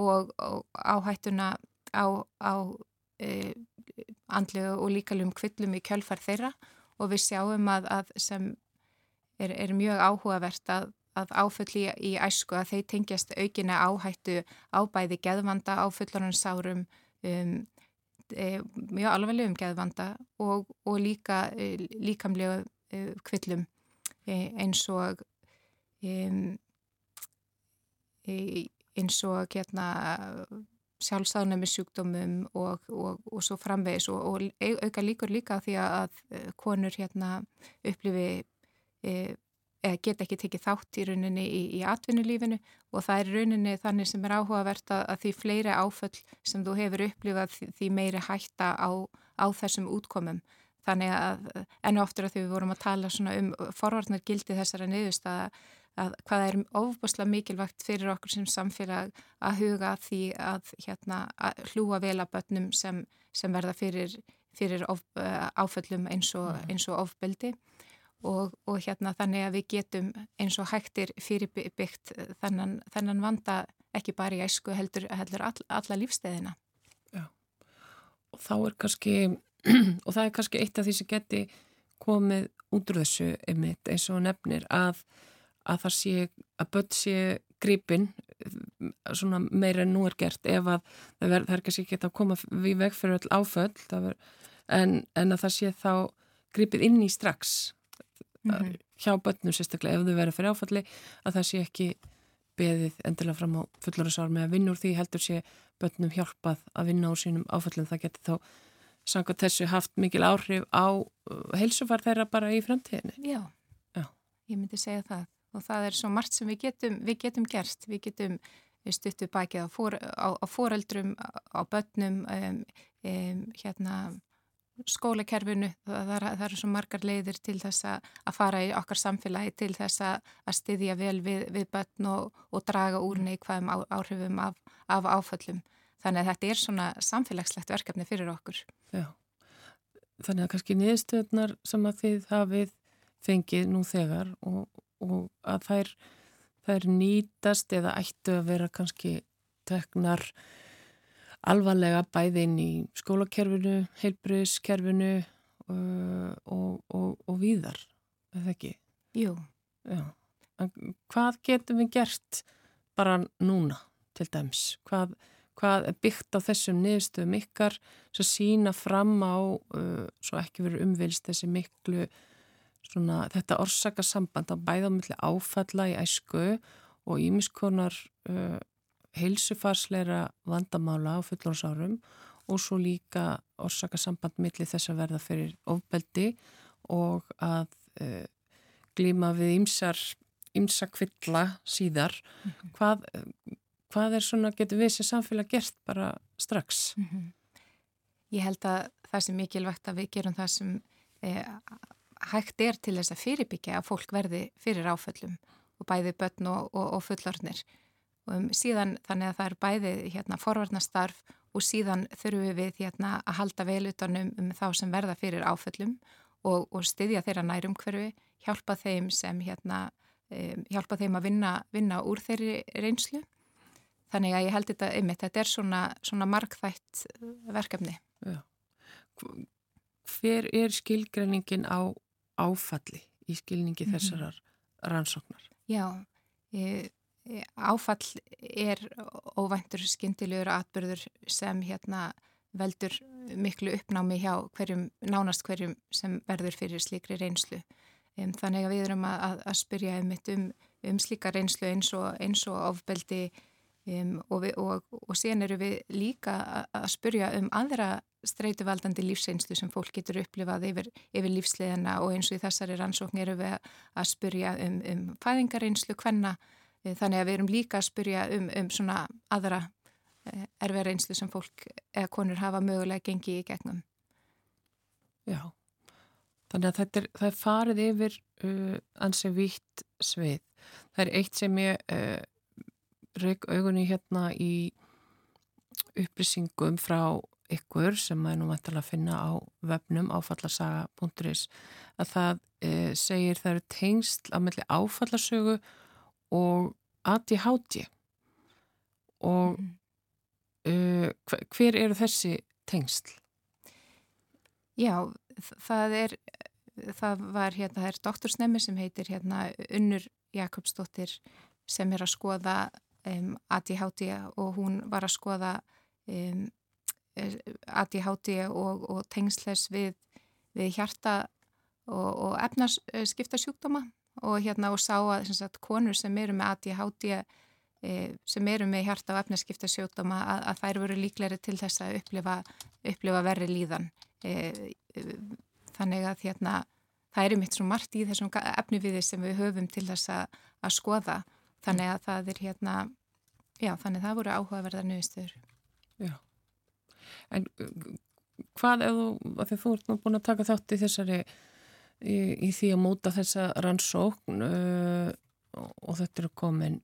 og, og áhættuna á, á andlega og líkalum kvillum í kjölfar þeirra og við sjáum að, að sem er, er mjög áhugavert að, að áfyll í, æsku að þeir tengjast aukina áhættu á bæði geðvanda, áfyllunarsárum um, e, mjög alveglegum geðvanda og, og líka e, líkamlega e, kvillum eins og eins og hérna sjálfsáðnum með sjúkdómum og, og, og svo framvegis og, og auka líkur líka því að konur hérna upplifi eða geta ekki tekið þátt í rauninni í, í atvinnulífinu og það er rauninni þannig sem er áhugavert að, að því fleiri áföll sem þú hefur upplifað því, því meiri hætta á, á þessum útkomum. Þannig að ennu oftur að því við vorum að tala um forvarnar gildi þessara niðurst að, að hvað er ofbúslega mikilvægt fyrir okkur sem samfélag að huga því að, hérna, að hlúa vel að börnum sem, sem verða fyrir, fyrir of, áföllum eins og, mm. eins og ofbeldi og, og hérna þannig að við getum eins og hægtir fyrirbyggt þennan, þennan vanda ekki bara í æsku heldur, heldur all, alla lífstæðina. Já, og er kannski, [clears throat] og það er kannski eitt af því sem geti komið út úr þessu einmitt eins og nefnir að, að það sé, að börn sé gripin svona meira en nú er gert ef að það, ver, það er kannski ekki að koma við veg fyrir all áföll ver, en, en að það sé þá gripið inn í strax mm -hmm. hjá börnum sérstaklega ef þau verður fyrir áfalli að það sé ekki beðið endilega fram á fullorðsár með að vinna úr því heldur sé börnum hjálpað að vinna úr sínum áfallin það getur þá sanga þessu haft mikil áhrif á uh, heilsufar þeirra bara í framtíðinni Já, Já. ég myndi segja það og það er svo margt sem við getum, við getum gerst, við getum stuttu bækið á, for, á, á foreldrum, á börnum um, um, hérna skólakerfinu, það, það eru svo margar leiðir til þess að fara í okkar samfélagi til þess að styðja vel við, við börn og, og draga úr neikvæðum áhrifum af, af áföllum. Þannig að þetta er svona samfélagslegt verkefni fyrir okkur. Já, þannig að kannski niðurstöðnar sem að þið hafið fengið nú þegar og, og að þær, þær nýtast eða ættu að vera kannski teknar alvarlega bæði inn í skólakerfinu, heilbriðskerfinu uh, og, og, og víðar, eða ekki? Jú. Já. Hvað getum við gert bara núna til dæms? Hvað, hvað er byggt á þessum niðurstöðum ykkar sem sína fram á, uh, svo ekki verið umvilst þessi miklu, svona, þetta orsaka samband á bæðamölli áfalla í æsku og ímiskonar uh, heilsufarsleira vandamála á fullorsárum og svo líka orsaka samband millir þess að verða fyrir ofbeldi og að e, glíma við ymsar ymsa kvilla síðar mm -hmm. hvað, hvað er svona getur við sem samfélag gert bara strax? Mm -hmm. Ég held að það sem mikilvægt að við gerum það sem e, hægt er til þess að fyrirbyggja að fólk verði fyrir áföllum og bæði börn og, og, og fullornir um, síðan þannig að það er bæði hérna, forvarnastarf og síðan þurfum við hérna, að halda velutanum um þá sem verða fyrir áföllum og, og styðja þeirra nærum hverfi, hjálpa þeim sem hérna, um, hjálpa þeim að vinna, vinna úr þeirri reynslu. Þannig að ég held þetta einmitt, þetta er svona, svona markþætt verkefni. Já. Hver er skilgreiningin á áfalli í skilningi -hmm. þessarar rannsóknar. Já, e, e, áfall er óvæntur skindilegur atbyrður sem hérna veldur miklu uppnámi hjá hverjum, nánast hverjum sem verður fyrir slíkri reynslu. Um, þannig að við erum að, að spyrja um, um, um slíka reynslu eins og, eins og ofbeldi um, og, og, og síðan eru við líka að, spyrja um aðra streytuvaldandi lífseinslu sem fólk getur upplifað yfir, yfir lífsleðina og eins og í þessari rannsókn eru við að spyrja um, um fæðingareynslu hvenna þannig að við erum líka að spyrja um, um svona aðra eh, erfið reynslu sem fólk eða konur hafa mögulega gengið í gegnum. Já. Þannig að er, það er farið yfir uh, ansi vítt svið. Það er eitt sem ég uh, reik augunni hérna í upplýsingum frá ykkur sem er nú mættilega að finna á vefnum áfallasaga.is að það uh, segir það eru tengst á melli áfallasögu og ADHD og mm. hver eru þessi tengsl? Já, það er, það var hérna, það er doktorsnemi sem heitir hérna Unnur Jakobsdóttir sem er að skoða um, ADHD og hún var að skoða um, ADHD og, og tengsles við, við hjarta og, og efnarskipta sjúkdóma og hérna og sá að sagt, konur sem eru með ADHD e, sem eru með hjarta og efnarskipta sjúkdóma að, að þær voru líkleri til þess að upplifa, upplifa verri líðan. E, þannig að hérna, það er mitt svo margt í þessum efniviði sem við höfum til þess að, að skoða þannig að það er hérna já, þannig að það voru áhugaverðar nöðustur Já. En hvað ef þú, að því þú ert nú búin að taka þátt í þessari í, í því að móta þessa rannsókn uh, og þetta eru komin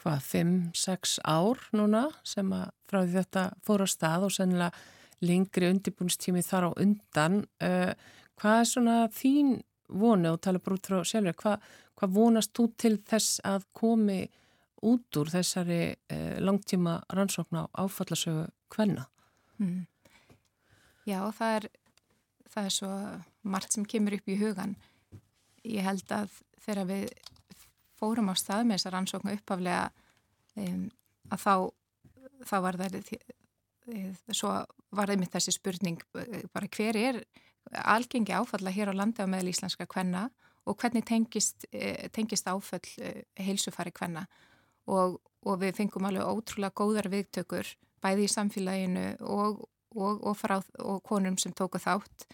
hvað, 5-6 ár núna sem að frá því þetta fór á stað og sennilega lengri undirbúinstími þar á undan uh, hvað er svona þín voni og tala bara út frá sjálfur hvað, hvað vonast þú til þess að komi út úr þessari uh, langtíma rannsókn á áfallasögu hvenna? Mm. Já, það er það er svo margt sem kemur upp í hugan ég held að þegar við fórum á stað með þessar rannsóknu uppaflega um, að þá þá var það svo var einmitt þessi spurning bara hver er algengi áfalla hér á landa með íslenska kvenna og hvernig tengist, eh, tengist áfall eh, heilsufari kvenna og, og við fengum alveg ótrúlega góðar viðtökur bæði í samfélaginu og, og, og, frá, og konum sem tóku þátt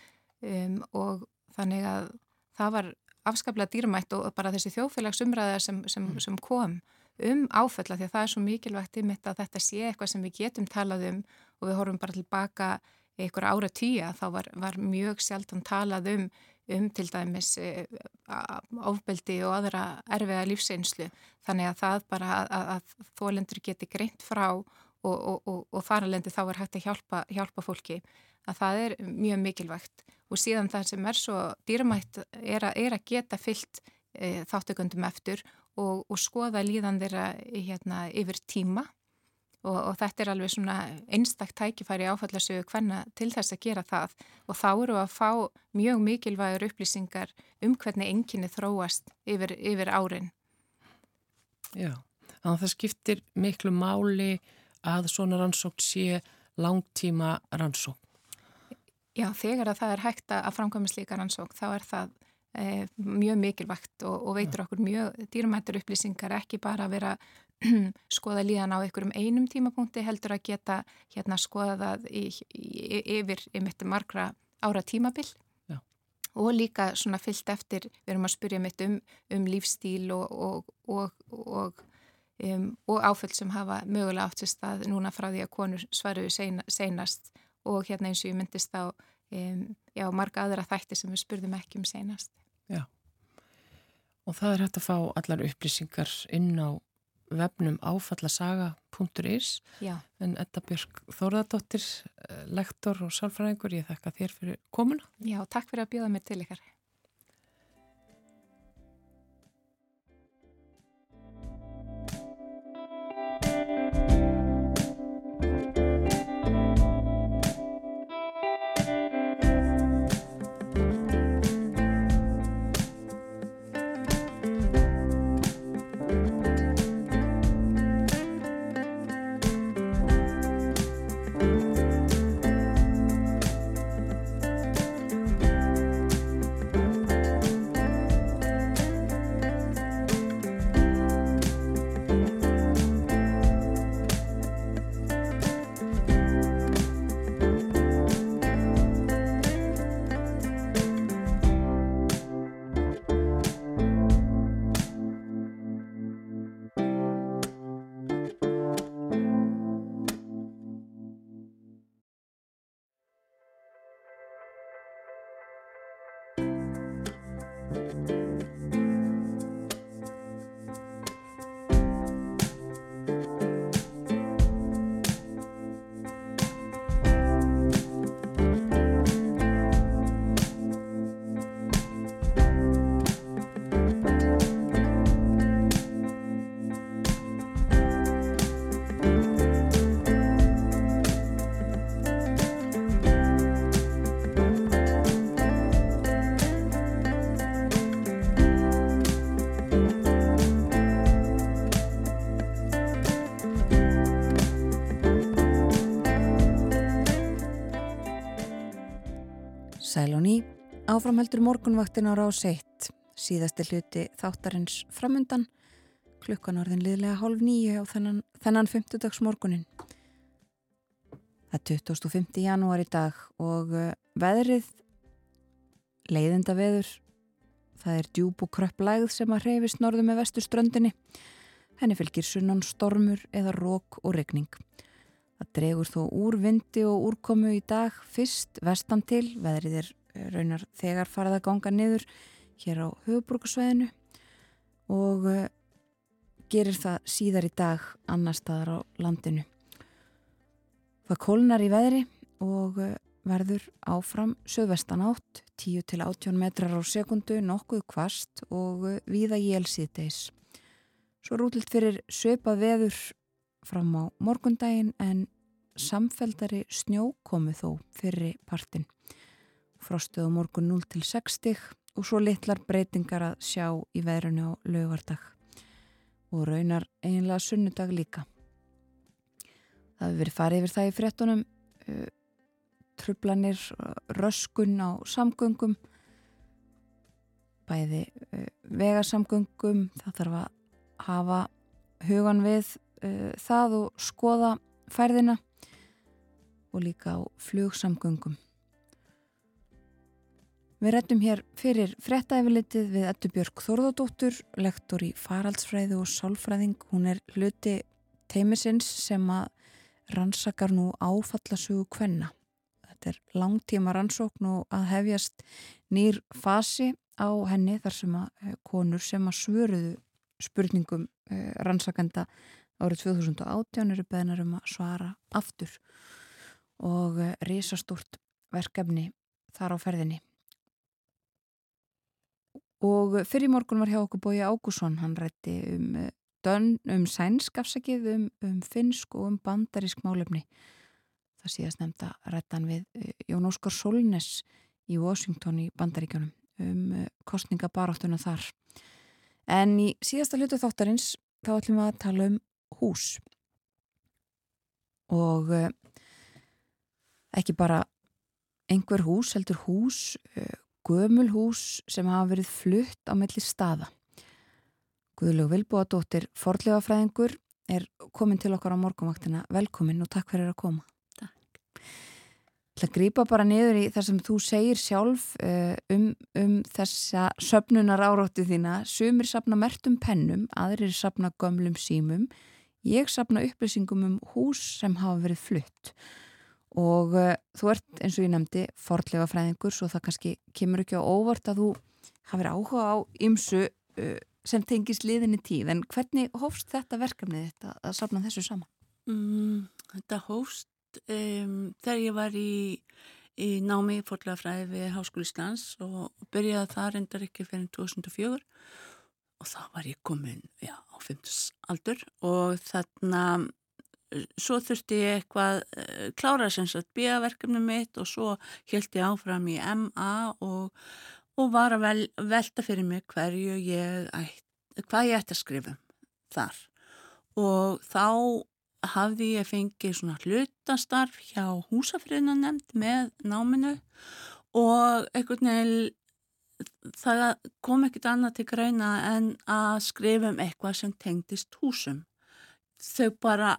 um, og þannig að það var afskaplega dýrmætt og bara þessi þjóðfélagsumræða sem, sem, mm. sem kom um áfalla því að það er svo mikilvægt ymitt að þetta sé eitthvað sem við getum talað um og við horfum bara tilbaka einhver ára tíja þá var, var mjög sjaldan talað um um til dæmis e, ofbeldi og aðra erfiða lífseinslu þannig að það bara að, að, þólendur geti greint frá og, og, og, og alveg þá er hægt að hjálpa, hjálpa fólki. Að það er mjög mikilvægt. Og síðan það sem er svo dýramætt er að, er að geta fyllt e, þáttökundum eftir og, skoða líðan þeirra hérna, yfir tíma og, og þetta er alveg svona einstaktt tækifæri áfallasögu hvenna til þess að gera það og þá eru að fá mjög mikilvægur upplýsingar um hvernig enginni þróast yfir, yfir árin. Já, þannig að það skiptir miklu máli að svona rannsókn sé langtíma rannsókn. Já, þegar að það er hægt að framkvæmast líka rannsókn þá er það e, mjög mikilvægt og, og veitur okkur mjög dýrmættur upplýsingar ekki bara að vera [clears throat] skoða líðan á einhverjum einum tímapunkti heldur að geta hérna skoða það í, í, yfir yfir margra ára tímabill og líka svona fyllt eftir, við erum að spyrja mitt um, um lífstíl og, og, og, um, og áföll sem hafa mögulega átt sér stað núna frá því að konur svaruðu seina, seinast. Og hérna eins og ég myndist á um, já, marga aðra þætti sem við spurðum ekki um seinast. Já, og það er hægt að fá allar upplýsingar inn á vefnum áfallasaga.is en Edda Björk Þórðardóttir eh, lektor og sálfræðingur ég þakka þér fyrir komuna. Já, takk fyrir að bjóða mér til ykkar Sæl og ný, áframheldur morgunvaktin á rás 1, síðasti hluti þáttarins framundan, klukkan orðin liðlega hálf nýju á þennan, þennan 50 morgunin. Það er 25. janúar í dag og uh, veðrið, leiðinda veður, það er djúb og kröpp lægð sem að hreyfist norðu með vesturströndinni. Henni fylgir sunnan stormur eða rók og regning. Það dregur þó úr vindi og úrkomu í dag fyrst vestan til, veðrið er eh, raunar þegar farið að ganga niður hér á höfubrúkarsvæðinu og uh, gerir það síðar í dag annar staðar á landinu. Það kólnar í veðri og uh, verður áfram söðvestan átt, 10 til 18 metrar á sekundu, nokkuð kvast og uh, víða jélsíðdeis. Svo rútilt fyrir söpað veður fram á morgundaginn en samfeldari snjó komu þó fyrir partin. Frostuðu morgun 0 til 60 og svo litlar breytingar að sjá í veðrunu á lögardag og raunar einlega sunnudag líka. Það hefur verið farið yfir það í frettunum, uh, trublanir, röskun á samgöngum, bæði uh, vegasamgöngum, það þarf að hafa hugan við uh, það og skoða færðina og líka á flugsamgöngum. Við rettum hér fyrir frettæfilitið við Ettu Björg Þorðardóttur, lektor í faraldsfræði og sálfræðing. Hún er hluti teimisins sem að rannsakar nú áfallasögu kvenna. Þetta er langtíma rannsókn og að hefjast nýr fasi á henni þar sem að eh, konur sem að svöruðu spurningum eh, rannsakenda árið 2018 eru beðnar um að svara aftur og eh, risastúrt verkefni þar á ferðinni. Og fyrir morgun var hjá okkur bói Ágússon, hann rætti um, eh, um sænsk afsakið, um, um finsk og um bandarísk málefni. Það síðast nefnda rættan við eh, Jón Óskar Solnes í Washington í bandaríkjónum um kostningabaráttuna þar. En í síðasta hlutu þáttarins þá ætlum við að tala um hús og uh, ekki bara einhver hús, heldur hús, uh, gömul hús sem hafa verið flutt á melli staða. Guðlegu Vilbúadóttir, forlegafræðingur, er komin til okkar á morgunvaktina. Velkomin og takk fyrir að koma. Það grýpa bara niður í það sem þú segir sjálf uh, um, um þessa söpnunar áróttu þína. Sumir sapna mertum pennum, aðrir sapna gömlum símum. Ég sapna upplýsingum um hús sem hafa verið flutt. Og uh, þú ert, eins og ég nefndi, forlega fræðingur, svo það kannski kemur ekki á óvart að þú hafið áhuga á ymsu uh, sem tengis liðinni tíð. En hvernig hófst þetta verkefnið þetta að sapna þessu saman? Mm, þetta hófst um, þegar ég var í, í námi í forlegafræði við Háskóli Íslands og byrjaði það reyndar ekki fyrir 2004 og þá var ég komin já, á 50 aldur og þarna svo þurfti ég eitthvað uh, klára sem sagt bíaverkefni mitt og svo held ég áfram í MA og, og var að vel, velta fyrir mig hverju ég ætti, hvað ég ætti að skrifa þar. Og þá hafði ég fengið svona hlutastarf hjá húsafriðnanemnd með náminu og einhvern veginn það kom ekkert annað til greina en að skrifa um eitthvað sem tengdist húsum. Þau bara,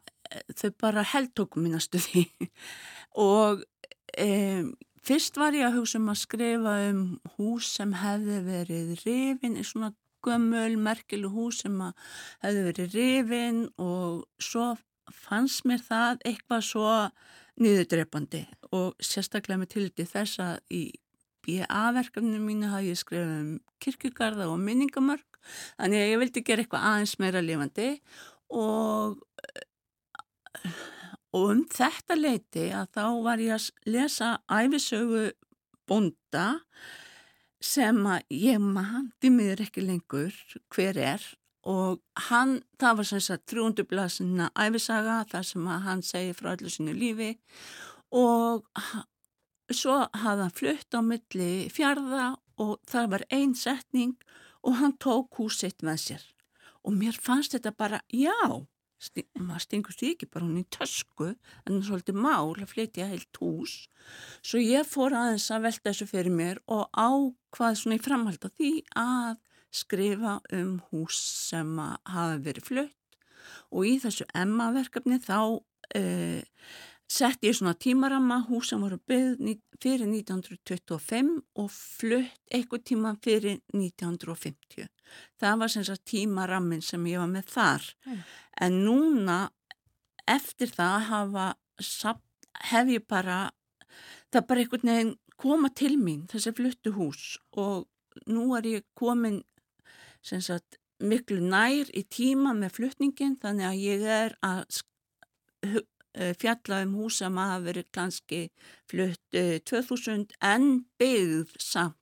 þau bara heldtókum mína stuði [laughs] og um, fyrst var ég að hugsa um að skrifa um hús sem hefði verið rifin í svona gömul, merkilu hús sem hefði verið rifin og svo fannst mér það eitthvað svo niðurdreipandi og sérstaklega með tildi þess að í BA-verkefninu mínu hafði ég skrifað um kirkugarða og minningamörk þannig að ég vildi gera eitthvað aðeins meira lifandi og, og um þetta leiti að þá var ég að lesa æfisögu bonda sem að ég mandi mér ekki lengur hver er og hann, það var sem sagt 300 blasina æfisaga þar sem hann segi frá allir sinu lífi og svo hafði hann flutt á milli fjarða og það var einn setning og hann tók húsitt með sér. Og mér fannst þetta bara, já, sti, maður stingur því ekki bara hún í tösku en það er svolítið mál að flytja heilt hús. Svo ég fór aðeins að velta þessu fyrir mér og ákvað svona í framhald af því að skrifa um hús sem hafa verið flutt. Og í þessu Emma-verkefni þá uh, sett ég svona tímaramma hús sem voru byggð fyrir 1925 og flutt eitthvað tíma fyrir 1950. Það var sem sagt tímarammin sem ég var með þar. Mm. En núna eftir það hafa, hef ég bara, það bara einhvern veginn koma til mín þessi fluttu hús og nú er ég komin sem sagt miklu nær í tíma með flutningin þannig að ég er að fjalla um hús sem hafa verið kannski flutt 2000 eh, en byggð samt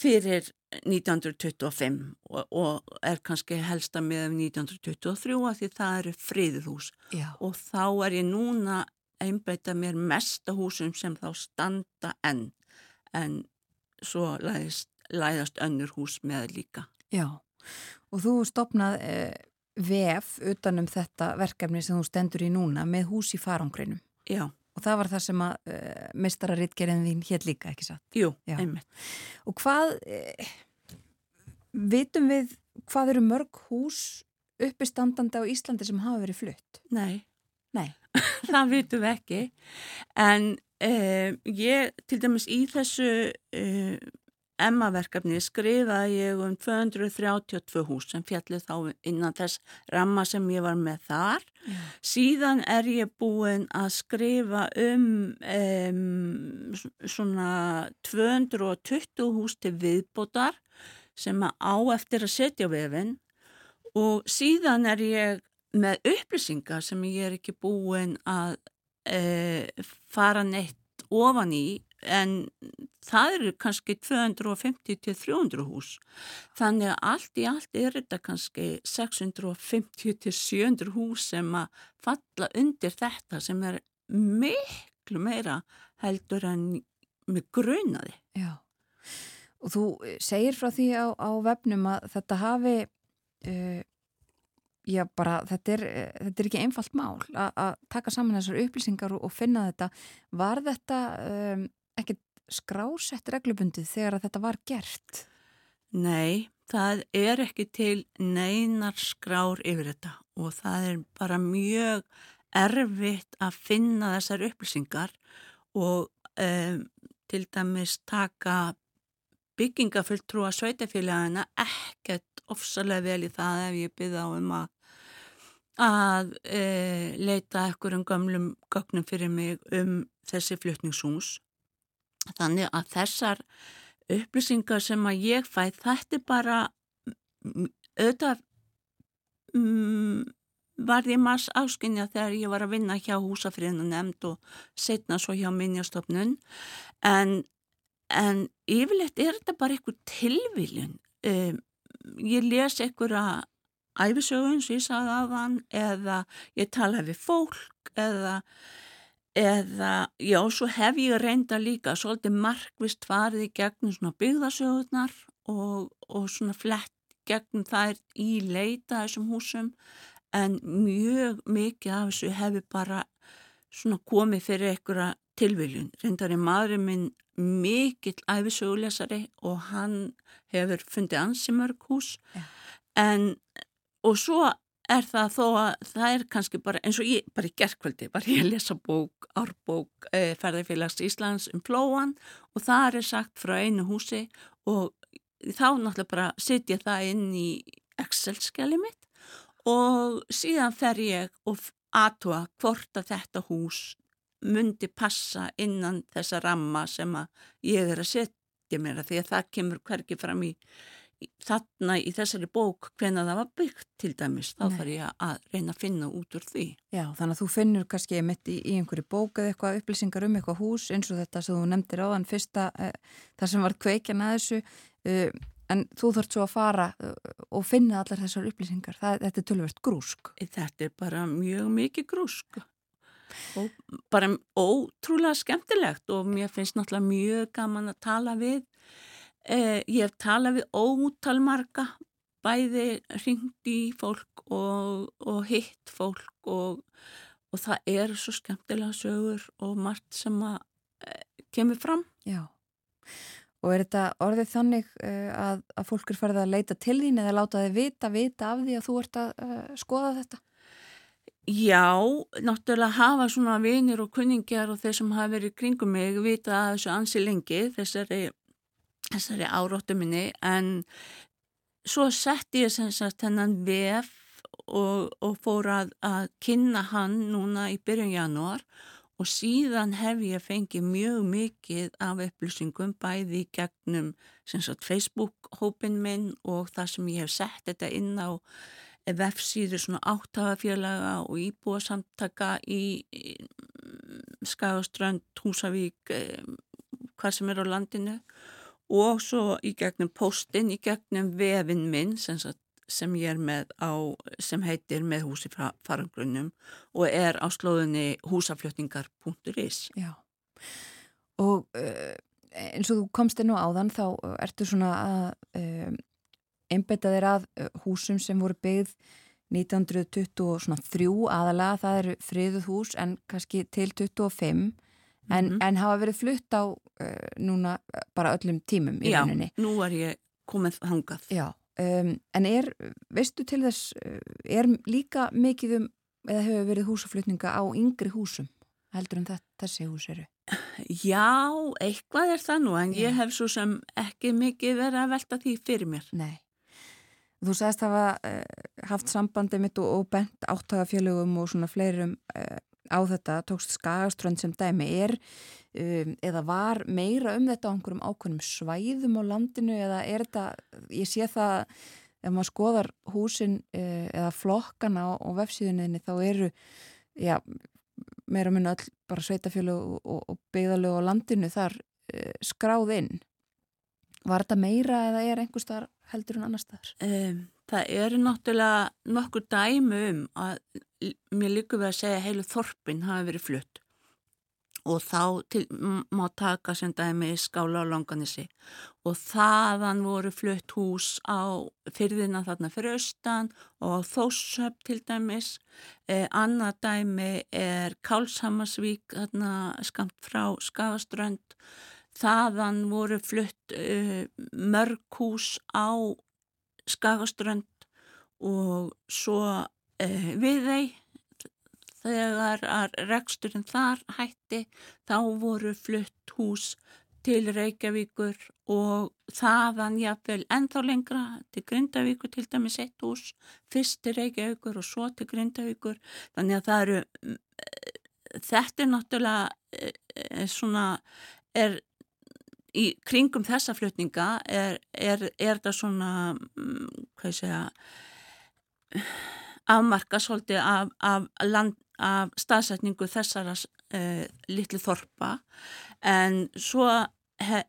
fyrir 1925 og, og er kannski helsta með 1923 að því það eru friðhús Já. og þá er ég núna einbeita mér mesta húsum sem þá standa enn en svo læðist, læðast önnur hús með líka. Já og þú stopnað eh, vef utanum þetta verkefni sem þú stendur í núna með hús í farangrinum. Já. Og það var það sem að eh, mistararitgerinn þín hér líka, ekki satt? Jú, Já. einmitt. Og hvað, uh, vitum við hvað eru mörg hús uppistandandi á Íslandi sem hafa verið flutt? Nei. Nei. [laughs] það vitum við ekki. En uh, ég, til dæmis í þessu Emma-verkefni skrifaði ég um 232 hús sem fjallið þá innan þess ramma sem ég var með þar. Yeah. Síðan er ég búin að skrifa um, um svona 220 hús til viðbótar sem á eftir að setja vefinn og síðan er ég með upplýsingar sem ég er ekki búin að e, fara neitt ofan í en það eru kannski 250 til 300 hús. Þannig að allt í allt er þetta kannski 650 til 700 hús sem að falla undir þetta sem er miklu meira heldur en með grunaði. Já, og þú segir frá því á, á vefnum að þetta hafi uh, já bara þetta er, þetta er ekki einfalt mál að taka saman þessar upplýsingar og, og finna þetta. Var þetta um, ekkert skrásett reglubundið þegar að þetta var gert? Nei, það er ekki til neinar skrár yfir þetta og það er bara mjög erfitt að finna þessar upplýsingar og um, til dæmis taka byggingafulltrúa sveitafélagina ekkert ofsalega vel í það ef ég byrða á um að að e, leita ekkur um gamlum gögnum fyrir mig um þessi flutningshús Þannig að þessar upplýsingar sem að ég fæ, þetta er bara, auðvitað um, var því maður áskinja þegar ég var að vinna hjá húsafriðinu nefnd og setna svo hjá minnjastofnun, en, en yfirleitt er þetta bara einhver tilviljun. Um, ég les einhverja æfisögun sem ég sagði af hann eða ég tala við fólk eða eða, já, svo hef ég reynda líka svolítið markvist farið í gegnum svona byggðasögurnar og, og svona flett gegnum þær í leita þessum húsum en mjög mikið af þessu hefur bara svona komið fyrir einhverja tilviljun. Reyndar er maðurinn minn mikill æfisögulesari og hann hefur fundið ansi mörg hús ja. en og svo er það þó að það er kannski bara eins og ég, bara í gerðkvöldi, bara ég lesa bók, árbók, e, eh, ferðarfélags Íslands um flóan og það er sagt frá einu húsi og þá náttúrulega bara setja það inn í Excel-skjali mitt og síðan fer ég og aðtúa hvort að þetta hús myndi passa innan þessa ramma sem að ég er að setja mér að því að það kemur hverki fram í þarna í þessari bók hvena það var byggt til dæmis þá þarf ég að reyna að finna út úr því. Já, þannig að þú finnur kannski mitt í, í einhverju bók eða eitthvað upplýsingar um eitthvað hús eins og þetta sem þú nefndir á þann fyrsta eh, það sem var kveikjan að þessu eh, en þú þarfst svo að fara uh, og finna allar þessar upplýsingar. Það, þetta er tölvert grúsk. Þetta er bara mjög mikið grúsk. Og bara ótrúlega skemmtilegt og mér finnst náttúrulega mjög gaman að tala við Eh, ég hef talað við ótalmarga, bæði ringt í fólk og, og hitt fólk og, og það eru svo skemmtilega sögur og margt sem að e, kemur fram. Já. Og er þetta orðið þannig uh, að, að fólk er farið að leita til þín eða láta þið vita, vita af því að þú ert að uh, skoða þetta? Já, náttúrulega hafa svona vinir og kunningjar og þeir sem hafa verið kringum mig vita að þessu ansi lengi þessari, þessari áróttu minni en svo sett ég sem sagt hennan vef og, og fór að, að kynna hann núna í byrjun janúar og síðan hef ég fengið mjög mikið af upplýsingum bæði gegnum Facebook-hópin minn og það sem ég hef sett þetta inn á vefsíður svona áttafafélaga og íbúasamtaka í, í Skagaströnd, Húsavík, eh, hvað sem er á landinu og svo í gegnum postin, í gegnum vefin minn sem sem ég er með á, sem heitir með húsi farangrunum og er á slóðinni húsaflutningar.is Já, og uh, eins og þú komst inn á áðan þá ertu svona að uh, einbeita þér að húsum sem voru byggð 1923 aðalega, það eru friðuð hús en kannski til 25 en, mm -hmm. en hafa verið flutt á uh, núna bara öllum tímum í rauninni. Já, nú er ég komið hangað. Já, Um, en er, veistu til þess, er líka mikið um, eða hefur verið húsaflutninga á yngri húsum, heldur en þessi hús eru? Já, eitthvað er það nú, en Já. ég hef svo sem ekki mikið verið að velta því fyrir mér. Nei. Þú sagðist að hafa uh, haft sambandi mitt og, og bent áttagafélögum og svona fleirum uh, á þetta, tókst skagaströnd sem dæmi, er um, eða var meira um þetta á einhverjum ákveðnum svæðum á landinu eða er þetta, ég sé það ef maður skoðar húsin uh, eða flokkana á, vefsíðuninni þá eru, já meira mun öll bara sveitafjölu og, og, og byggðalög á landinu þar uh, skráð inn Var þetta meira eða er einhver starf heldur en annar staðar? Um, það eru náttúrulega nokkur dæmu um að mér líka við að segja að heilu þorpin hafi verið flutt. Og þá til, má taka sem dæmi skála á langanissi og þaðan voru flutt hús á fyrðina þarna fyrir austan og á Þóshöpp til dæmis. Eh, annað dæmi er Kálshammarsvík þarna skamt frá Skagaströnd. Þaðan voru flutt eh, mörg hús á Skagaströnd og svo eh, við þeim þegar reksturinn þar hætti þá voru flutt hús til Reykjavíkur og þaðan jáfnvel ennþá lengra til Grindavíkur til dæmis eitt hús, fyrst til Reykjavíkur og svo til Grindavíkur. Þannig að það eru þetta er náttúrulega er, er svona er í kringum þessa flutninga er, er, er það svona hvað ég segja afmarka svolítið af, af land af staðsetningu þessara uh, litlu þorpa. En svo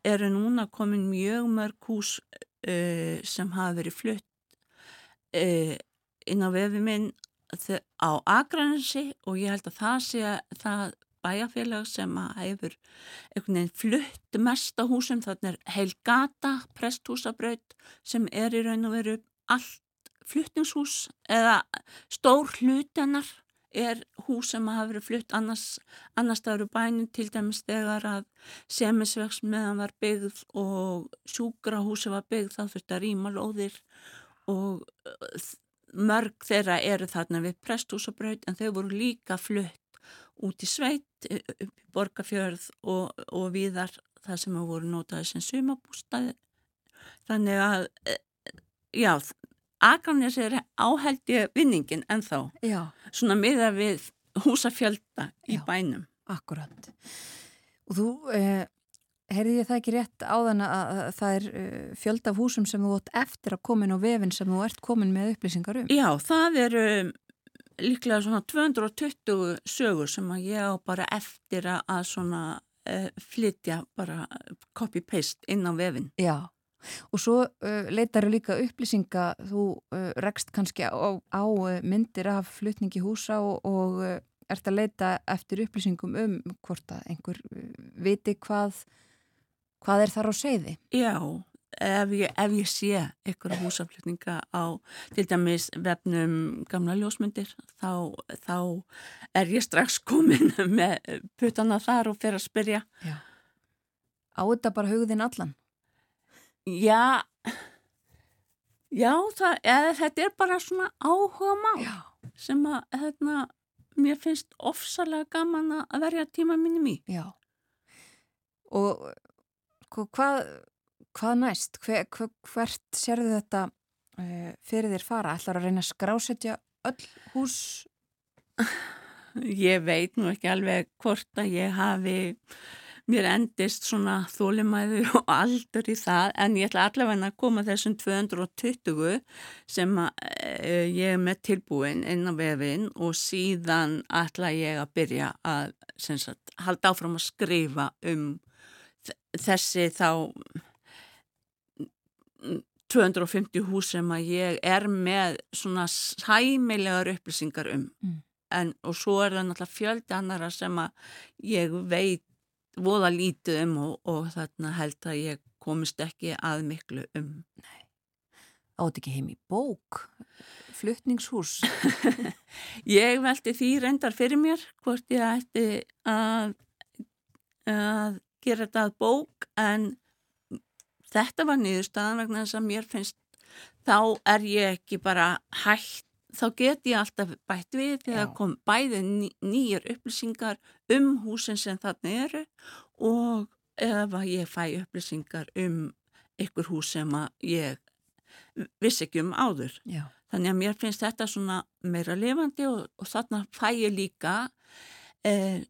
eru núna komin mjög mörg hús uh, sem hafa verið flutt uh, inn á vefi minn á Akranensi og ég held að það sé það bæjarfélag sem hefur einhvern veginn flutt mest á húsum, þannig er Heilgata presthúsabraut sem er í raun og veru allt fluttingshús eða stór hlutennar er hús sem hafa verið flutt annars, annars staður bænum til dæmis þegar að semisvegs meðan var byggð og sjúkrahúsi var byggð þá þurfti að rýma lóðir og uh, mörg þeirra eru þarna við presthúsabraut en þau voru líka flutt út í sveit upp í borgarfjörð og, og viðar það sem hafa voru notaði sem sumabústaði þannig að eh, já Akranis er áhældi vinningin en þá, Já. svona miða við húsafjölda í Já, bænum. Akkurat. Og þú, eh, heyrði ég það ekki rétt á þann að, að það er eh, fjölda af húsum sem þú ótt eftir að komin á vefin sem þú ert komin með upplýsingar um? Já, það eru líklega svona 220 sögur sem að ég á bara eftir að svona eh, flytja bara copy-paste inn á vefin. Já. Og svo uh, leitar líka upplýsinga, þú uh, rekst kannski á, á uh, myndir af flutningi húsa og, og uh, ert að leita eftir upplýsingum um hvort að einhver uh, viti hvað, hvað er þar á segði. Já, ef ég, ef ég sé ykkur húsaflutninga á til dæmis vefnum gamla ljósmyndir þá, þá er ég strax komin [laughs] með putana þar og fyrir að spyrja Já. Á þetta bara hugðin allan? Já Já, það, eða, þetta er bara svona áhuga Já. sem að hérna, mér finnst ofsalega gaman að verja tíma mínum í. Já. Og hvað, hvað næst? Hver, hver, hvert sérðu þetta uh, fyrir þér fara? Ætlar að reyna að skrásetja öll hús? Ég veit nú ekki alveg hvort að ég hafi mér endist svona þólimæður og aldur í það en ég ætla allavega að koma þessum 220 sem að, e, ég er með tilbúin inn á vefin og síðan ætla ég að byrja að sagt, halda áfram að skrifa um þessi þá 250 hús sem að ég er með svona sæmilegar upplýsingar um Mm. en og svo er það náttúrulega fjöldi annara sem að ég veit voða lítið um og, og þarna held að ég komist ekki að miklu um. Átt ekki heim í bók? Fluttningshús? [laughs] Ég veldi því reyndar fyrir mér hvort ég ætti að, að gera þetta að bók en þetta var niðurstaðan vegna þess að mér finnst þá er ég ekki bara hægt þá get ég alltaf bætt við þegar kom bæði ný, nýjar upplýsingar um húsin sem þarna eru og ef að ég fæ upplýsingar um ykkur hús sem að ég vissi ekki um áður. Já. Þannig að mér finnst þetta svona meira lifandi og, og þarna fæ ég líka eh,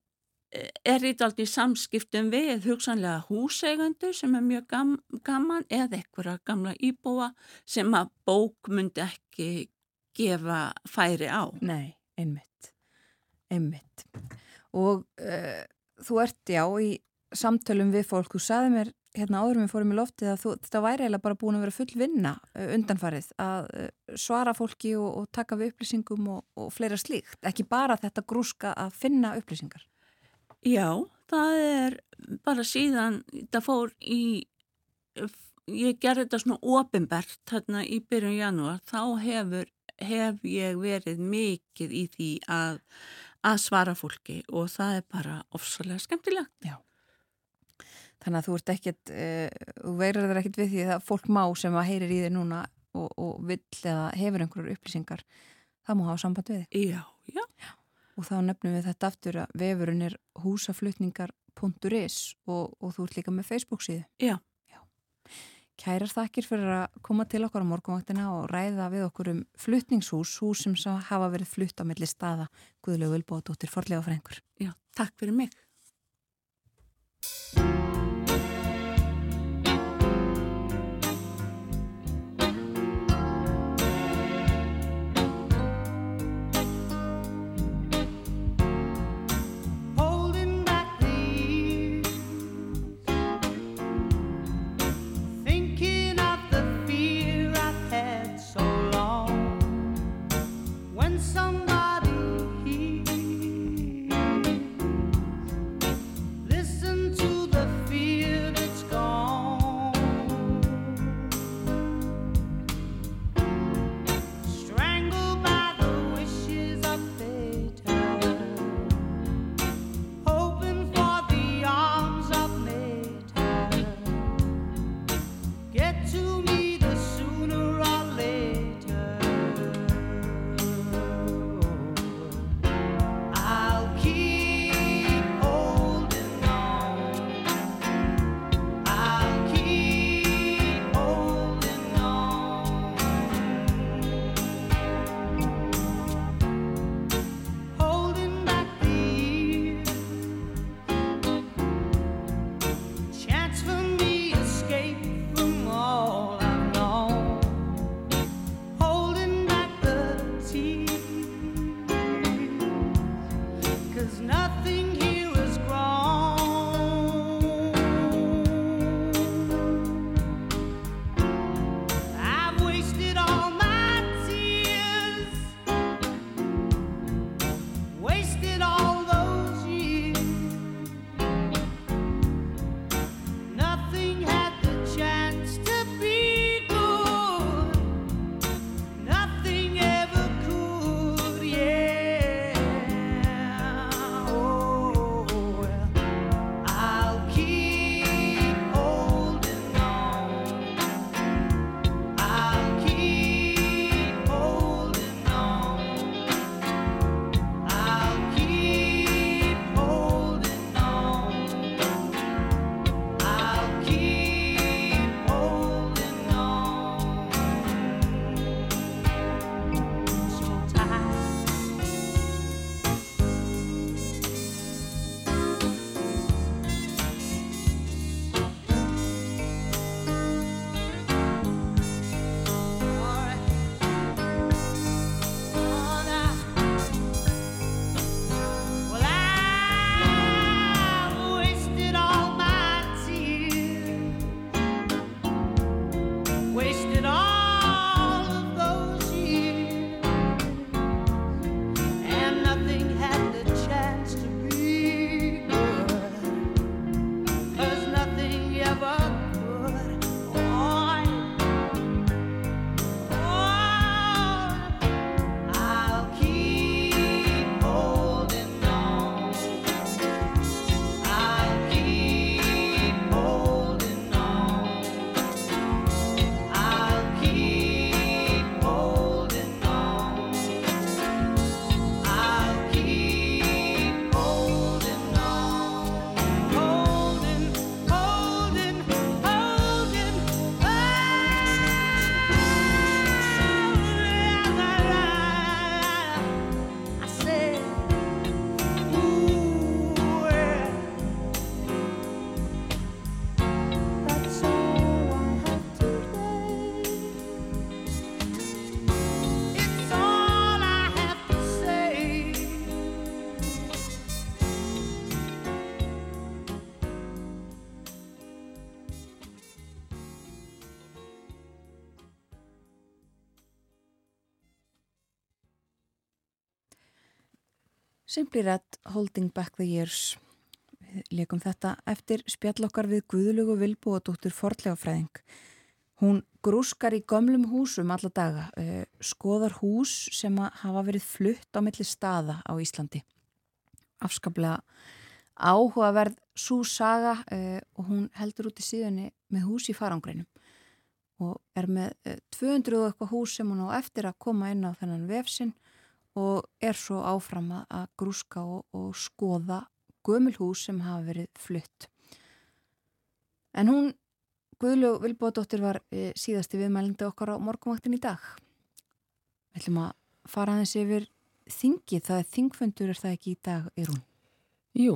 er þetta aldrei samskiptum við hugsanlega húseigandur sem er mjög gam, gaman eða einhverja gamla íbúa sem að bók myndi ekki gefa færi á. Nei, einmitt. Einmitt. Og uh, þú ert, já, í samtölum við fólk, þú saði mér hérna áður við fórum í loftið að þú, þetta væri eiginlega bara búin að vera full vinna uh, undanfarið að uh, svara fólki og, og taka við upplýsingum og, og fleira slíkt. Ekki bara þetta grúska að finna upplýsingar. Já, það er bara síðan það fór í, ég gerði þetta svona ofinbært þarna í byrjun janúar, þá hefur, hef ég verið mikið í því að, að svara fólki og það er bara ofsalega skemmtilegt. Já. Þannig að þú ert ekkert, uh, þú veirar þér ekkert við því að fólk má sem að heyrir í þér núna og, og vill eða hefur einhverjar upplýsingar, það má hafa samband við þig. Já, já. Og þá nefnum við þetta aftur að vefurinn er húsaflutningar.is og, og þú ert líka með Facebook síðu. Já. Já. Kærar þakkir fyrir að koma til okkar á morgunvaktina og ræða við okkur um flutningshús, hús sem hafa verið flutt á milli staða Guðlegu Vilbóðdóttir forlega frengur. Já, takk fyrir mig. Somebody Simply Red, Holding Back the Years. Við leikum þetta eftir spjallokkar við Guðlugu Vilbú og dóttur Forlegafræðing. Hún grúskar í gömlum húsum alla daga, uh, skoðar hús sem hafa verið flutt á milli staða á Íslandi. Afskaplega áhugaverð svo saga uh, og hún heldur út í síðunni með hús í farangreinum og er með uh, 200 og eitthvað hús sem hún á eftir að koma inn á þennan vefsinn og er svo áfram að grúska og, og skoða gömul hús sem hafa verið flutt. En hún, Guðlug Vilbóðdóttir var e, síðasti viðmælindi okkar á morgumvaktin í dag. Við ætlum að fara aðeins yfir þingið, það er þingfundur er það ekki í dag, er hún? Jú,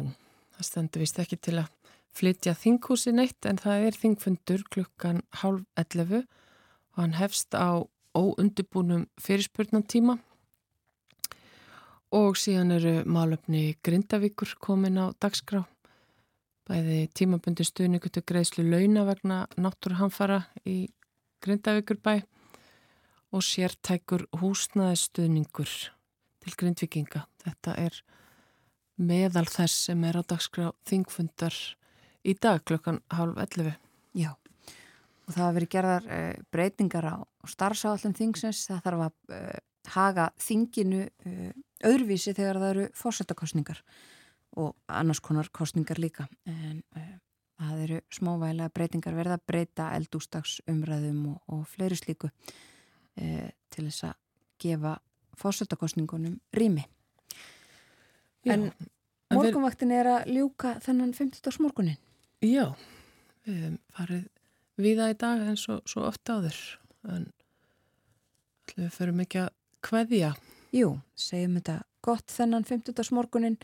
það stendur vist ekki til að flytja þinghúsi neitt en það er þingfundur klukkan hálf 11 og hann hefst á óundibúnum fyrirspurnantíma og síðan eru málöfni Grindavíkur komin á dagskrá bæði tímabundi stuðningu til greiðslu launa vegna náttúrhanfara í Grindavíkur bæ og sértækur húsnaðistuðningur til grindvikinga. Þetta er meðal þess sem er á dagskrá þingfundar í dag klukkan hálf 11. Já, og það hafa verið gerðar uh, breytingar á starfsáallum þingsins, það þarf að uh, haga þinginu uh, öðruvísi þegar það eru fórsetakostningar og annars konar kostningar líka en það eru smóvægilega breytingar verða að breyta eldústags umræðum og, og fleiri slíku til þess að gefa fórsetakostningunum rými Já, en morgunvaktin er að ljúka þennan 50. morgunin Já, við hefum farið viða í dag eins og svo ofta áður en við förum ekki að kveðja. Jú, segjum þetta gott þennan 50. morgunin.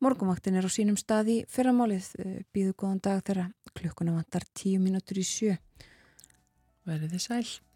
Morgunvaktin er á sínum stað í fyrramálið. Býðu góðan dag þegar klukkuna vantar 10 mínútur í sjö. Verðið þið sæl.